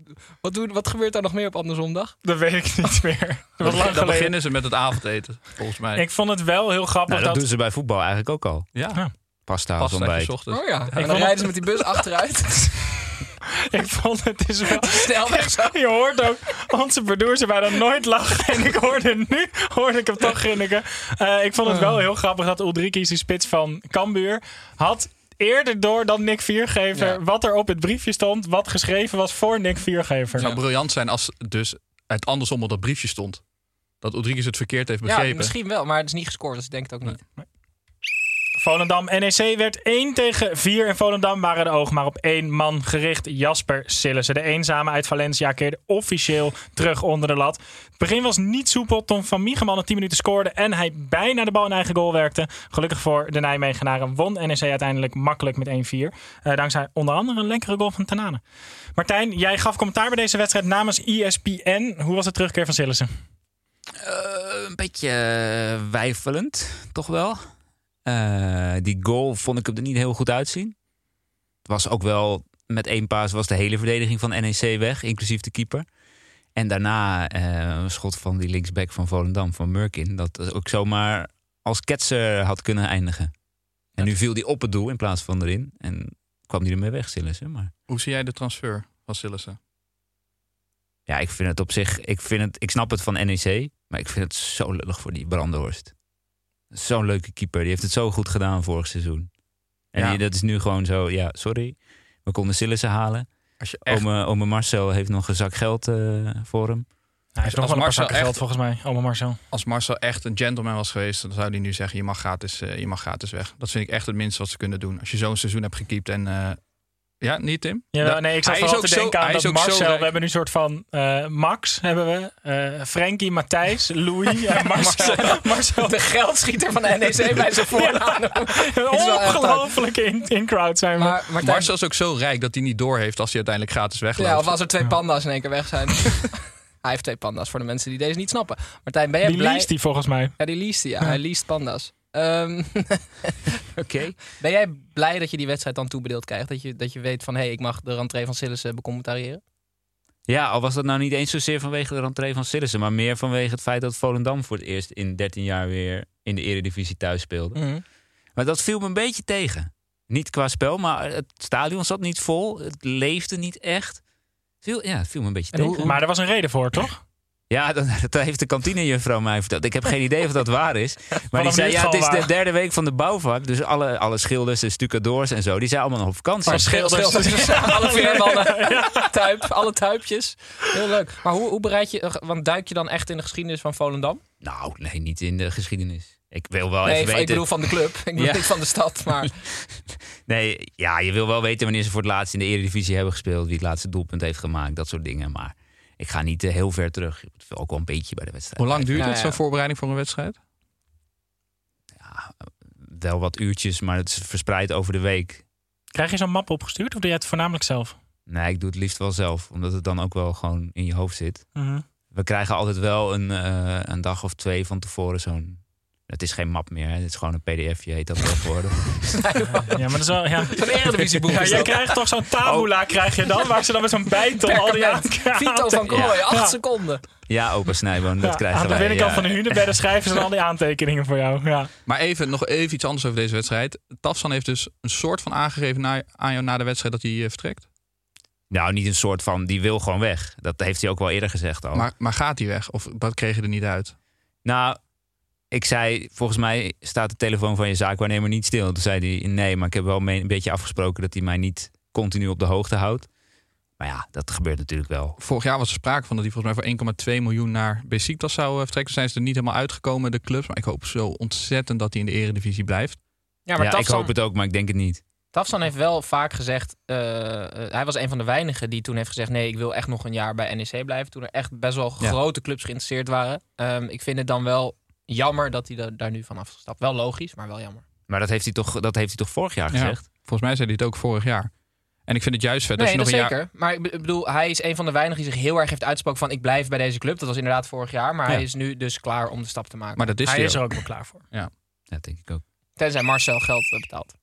Wat, doen, wat gebeurt daar nog meer op andersomdag? Dat weet ik niet meer. Dat Dan geleden. beginnen ze met het avondeten, volgens mij. Ik vond het wel heel grappig Nou, dat dat... doen ze bij voetbal eigenlijk ook al. Ja, Pasta als ontbijt. Oh ja, en dan rijden ze met die bus achteruit. Ik vond het is wel... Zo. Je hoort ook onze producer bijna nooit lachen. En ik hoorde nu, hoorde ik hem toch grinniken. Eh, ik vond het wel heel grappig dat Ulrike, die spits van Cambuur, had eerder door dan Nick Viergever Ja. wat er op het briefje stond, wat geschreven was voor Nick Viergever. Het zou briljant zijn als dus het andersom op dat briefje stond. Dat Rodriguez het verkeerd heeft Ja, begrepen. misschien wel, maar het is niet gescoord, dus ik denk het ook niet. Volendam NEC werd 1 tegen 4 en Volendam waren de ogen maar op één man gericht. Jasper Sillissen, de eenzame uit Valencia, keerde officieel terug onder de lat. Het begin was niet soepel. Tom van Miegeman in 10 minuten scoorde en hij bijna de bal in eigen goal werkte. Gelukkig voor de Nijmegenaren won NEC uiteindelijk makkelijk met 1-4. Eh, dankzij onder andere een lekkere goal van Tanane. Martijn, jij gaf commentaar bij deze wedstrijd namens ESPN. Hoe was de terugkeer van Sillissen? Eh, een beetje eh, weifelend, toch wel. Eh, die goal vond ik hem er niet heel goed uitzien. Het was ook wel, met één paas was de hele verdediging van NEC weg, inclusief de keeper. En daarna eh, een schot van die linksback van Volendam, van Murkin. Dat ook zomaar als ketser had kunnen eindigen. En nu viel die op het doel in plaats van erin. En kwam die ermee weg, Sillissen. Maar Hoe zie jij de transfer van Sillissen? ja, ik vind het op zich... Ik, vind het, ik snap het van NEC, maar ik vind het zo lullig voor die Brandenhorst. Zo'n leuke keeper. Die heeft het zo goed gedaan vorig seizoen. En Ja. die- dat is nu gewoon zo... Ja, sorry. We konden Sillissen halen. Als je echt, Ome, ome Marcel heeft nog een zak geld eh, voor hem. Hij heeft nog wel een paar Marcel zakken echt- geld volgens mij. Oma Marcel. als Marcel echt een gentleman was geweest, dan zou hij nu zeggen: je mag gratis, eh, je mag gratis weg. Dat vind ik echt het minste wat ze kunnen doen. Als je zo'n seizoen hebt gekiept en. eh, ja, niet Tim? Ja, Da- nee, ik zat hij vooral te zo- denken aan hij dat Marcel. We hebben nu een soort van eh, Max, hebben we. eh Frankie, Matthijs, Louis en Marcel. Marcel. De geldschieter van de NEC bij zijn voornaam. Ongelofelijke in, in crowd zijn we. Maar Martijn, Marcel is ook zo rijk dat hij niet doorheeft als hij uiteindelijk gratis wegloopt. ja, of als er twee panda's in één keer weg zijn. hij heeft twee panda's voor de mensen die deze niet snappen. Martijn, ben jij die blij? leest die volgens mij. Ja, die leest hij, ja. Hij leest panda's. Ehm, Oké. ben jij blij dat je die wedstrijd dan toebedeeld krijgt? Dat je, dat je weet van, hé, hey, ik mag de rentree van Sillissen becommentariëren? Ja, al was dat nou niet eens zozeer vanwege de rentree van Sillissen... maar meer vanwege het feit dat Volendam voor het eerst in 13 jaar weer... in de eredivisie thuis speelde. Mhm. Maar dat viel me een beetje tegen. Niet qua spel, maar het stadion zat niet vol. Het leefde niet echt. Viel, ja, het viel me een beetje En hoe- tegen. maar er was een reden voor, toch? Ja, dat, dat heeft de kantinejuffrouw mij verteld. Ik heb geen idee of dat waar is. Maar die zei, ja, het is de derde week van de bouwvak. Dus alle, alle schilders, de stucadoors en zo, die zijn allemaal nog op vakantie. Oh, schilders. schilders. alle veermannen. Tuip, alle tuipjes. Heel leuk. Maar hoe, hoe bereid je... Want duik je dan echt in de geschiedenis van Volendam? Nou, nee, niet in de geschiedenis. Ik wil wel nee, even weten... ik bedoel van de club. Ik bedoel Ja. niet van de stad, maar... Nee, ja, je wil wel weten wanneer ze voor het laatst in de Eredivisie hebben gespeeld. Wie het laatste doelpunt heeft gemaakt, dat soort dingen. Maar ik ga niet eh, heel ver terug. Ik wil ook wel een beetje bij de wedstrijd. Hoe lang duurt Ja, het, ja. zo'n voorbereiding voor een wedstrijd? Wel wat uurtjes, maar het is verspreid over de week. Krijg je zo'n map opgestuurd of doe jij het voornamelijk zelf? Nee, ik doe het liefst wel zelf, omdat het dan ook wel gewoon in je hoofd zit. Mhm. We krijgen altijd wel een, eh, een dag of twee van tevoren zo'n Het is geen map meer, hè. het is gewoon een pdfje, heet dat tegenwoordig. Ja, maar dat is wel... Ja. Eredivisieboek Ja, dat. krijgt toch zo'n tabula, krijg je dan? Waar ze dan met zo'n bijtel al die. Vito van Krooi, Ja. acht seconden. Ja, opa Snijboon, dat Ja, krijgen aan de binnenkant ja. van de hunebedden schrijven ze dan al die aantekeningen voor jou. Ja. Maar even, nog even iets anders over deze wedstrijd. Tafsan heeft dus een soort van aangegeven na, aan jou na de wedstrijd dat hij eh, vertrekt. Nou, niet een soort van, die wil gewoon weg. Dat heeft hij ook wel eerder gezegd al. Maar, maar gaat hij weg? Of wat kreeg je er niet uit? Nou, ik zei, volgens mij staat de telefoon van je zaakwaarnemer niet stil. Toen zei hij, nee, maar ik heb wel mee- een beetje afgesproken dat hij mij niet continu op de hoogte houdt. Maar ja, dat gebeurt natuurlijk wel. Vorig jaar was er sprake van dat hij volgens mij voor 1,2 miljoen naar Besiktas zou eh, vertrekken. Zijn ze er niet helemaal uitgekomen, de clubs. Maar ik hoop zo ontzettend dat hij in de eredivisie blijft. Ja, maar ja, ik hoop het ook, maar ik denk het niet. Tafsan heeft wel vaak gezegd, eh, eh, hij was een van de weinigen die toen heeft gezegd, nee, ik wil echt nog een jaar bij NEC blijven. Toen er echt best wel Ja. grote clubs geïnteresseerd waren. Ehm, ik vind het dan wel jammer dat hij da- daar nu van afgestapt. Wel logisch, maar wel jammer. Maar dat heeft hij toch, dat heeft hij toch vorig jaar Ja, gezegd? volgens mij zei hij het ook vorig jaar. En ik vind het juist vet als Nee, je dat nog een zeker. jaar... Maar ik be- ik bedoel, hij is een van de weinigen die zich heel erg heeft uitgesproken van ik blijf bij deze club. Dat was inderdaad vorig jaar, maar Ja. hij is nu dus klaar om de stap te maken. Maar dat is Hij hij is er ook. wel klaar voor. Ja. Dat denk ik ook. Tenzij Marcel geld betaalt.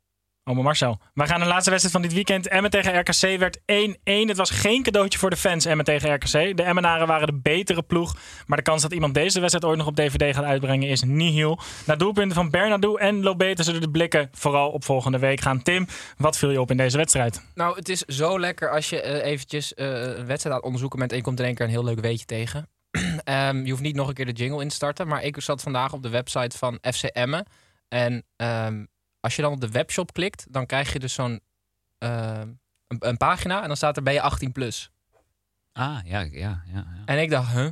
Maar Marcel. Wij gaan de laatste wedstrijd van dit weekend. Emmen tegen RKC werd 1-1. Het was geen cadeautje voor de fans, Emmen tegen RKC. De Emmenaren waren de betere ploeg. Maar de kans dat iemand deze wedstrijd ooit nog op DVD gaat uitbrengen is nihil. Na doelpunten van Bernardo en Lobete zullen de blikken vooral op volgende week gaan. Tim, wat viel je op in deze wedstrijd? Nou, het is zo lekker als je eh, eventjes eh, een wedstrijd aan het onderzoeken bent en komt in één keer een heel leuk weetje tegen. Ehm, je hoeft niet nog een keer de jingle in te starten, maar ik zat vandaag op de website van FC Emmen. En ehm, als je dan op de webshop klikt, dan krijg je dus zo'n ehm, een, een pagina en dan staat er ben je 18 plus. Ah, ja, ja, ja. ja. En ik dacht, huh?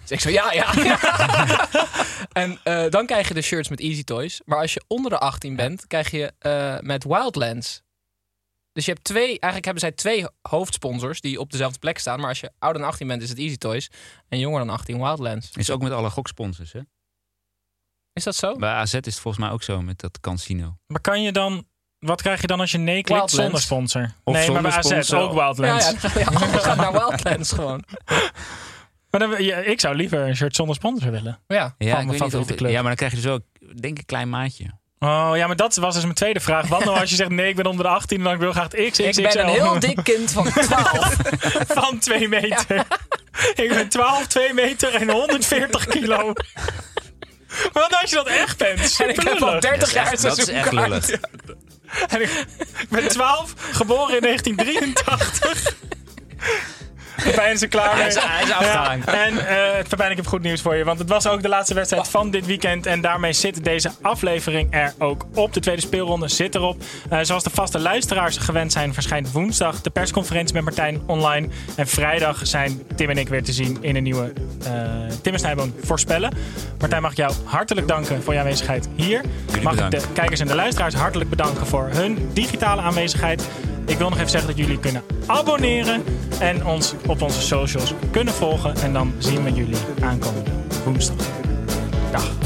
Dus ik zo, ja, ja. en eh, dan krijg je de shirts met Easy Toys. Maar als je onder de 18 bent, krijg je eh, met Wildlands. Dus je hebt twee, eigenlijk hebben zij twee hoofdsponsors die op dezelfde plek staan. Maar als je ouder dan 18 bent, is het Easy Toys. En jonger dan 18, Wildlands. Is ook met alle goksponsors, hè? Is dat zo? Bij AZ is het volgens mij ook zo met dat casino. Maar kan je dan... Wat krijg je dan als je nee klikt Wildlands. zonder sponsor? Of nee, maar bij AZ sponsor. ook Wildlands. Ja, ja, alles gaat naar Wildlands gewoon. Maar dan, ja, ik zou liever een shirt zonder sponsor willen. Ja. Ja, Van ik mijn weet niet favoriete of, club. ja, maar dan krijg je dus ook, denk ik, een klein maatje. Oh ja, maar dat was dus mijn tweede vraag. Wat nou als je zegt nee, ik ben onder de 18 en dan ik wil graag het XXXL. Ik ben een heel dik kind van 12. van 2 meter. Ik ben 12, 2 meter en 140 kilo. Wat als je dat echt bent? En ik heb al Superlullig. 30 jaar Dat is echt seizoenkaart. lullig. En ik, ik ben 12, geboren in 1983. Pijn is er klaar mee. Hij is- hij is afgehaakt. Ja, en eh Pepijn, ik heb goed nieuws voor je. Want het was ook de laatste wedstrijd van dit weekend. En daarmee zit deze aflevering er ook op. De tweede speelronde zit erop. Eh, zoals de vaste luisteraars gewend zijn, verschijnt woensdag de persconferentie met Martijn online. En vrijdag zijn Tim en ik weer te zien in een nieuwe eh Tim en Snijboon voorspellen. Martijn, mag ik jou hartelijk danken voor je aanwezigheid hier. mag ik de kijkers en de luisteraars hartelijk bedanken voor hun digitale aanwezigheid. Ik wil nog even zeggen dat jullie kunnen abonneren en ons op onze socials kunnen volgen. En dan zien we jullie aankomende woensdag. Dag.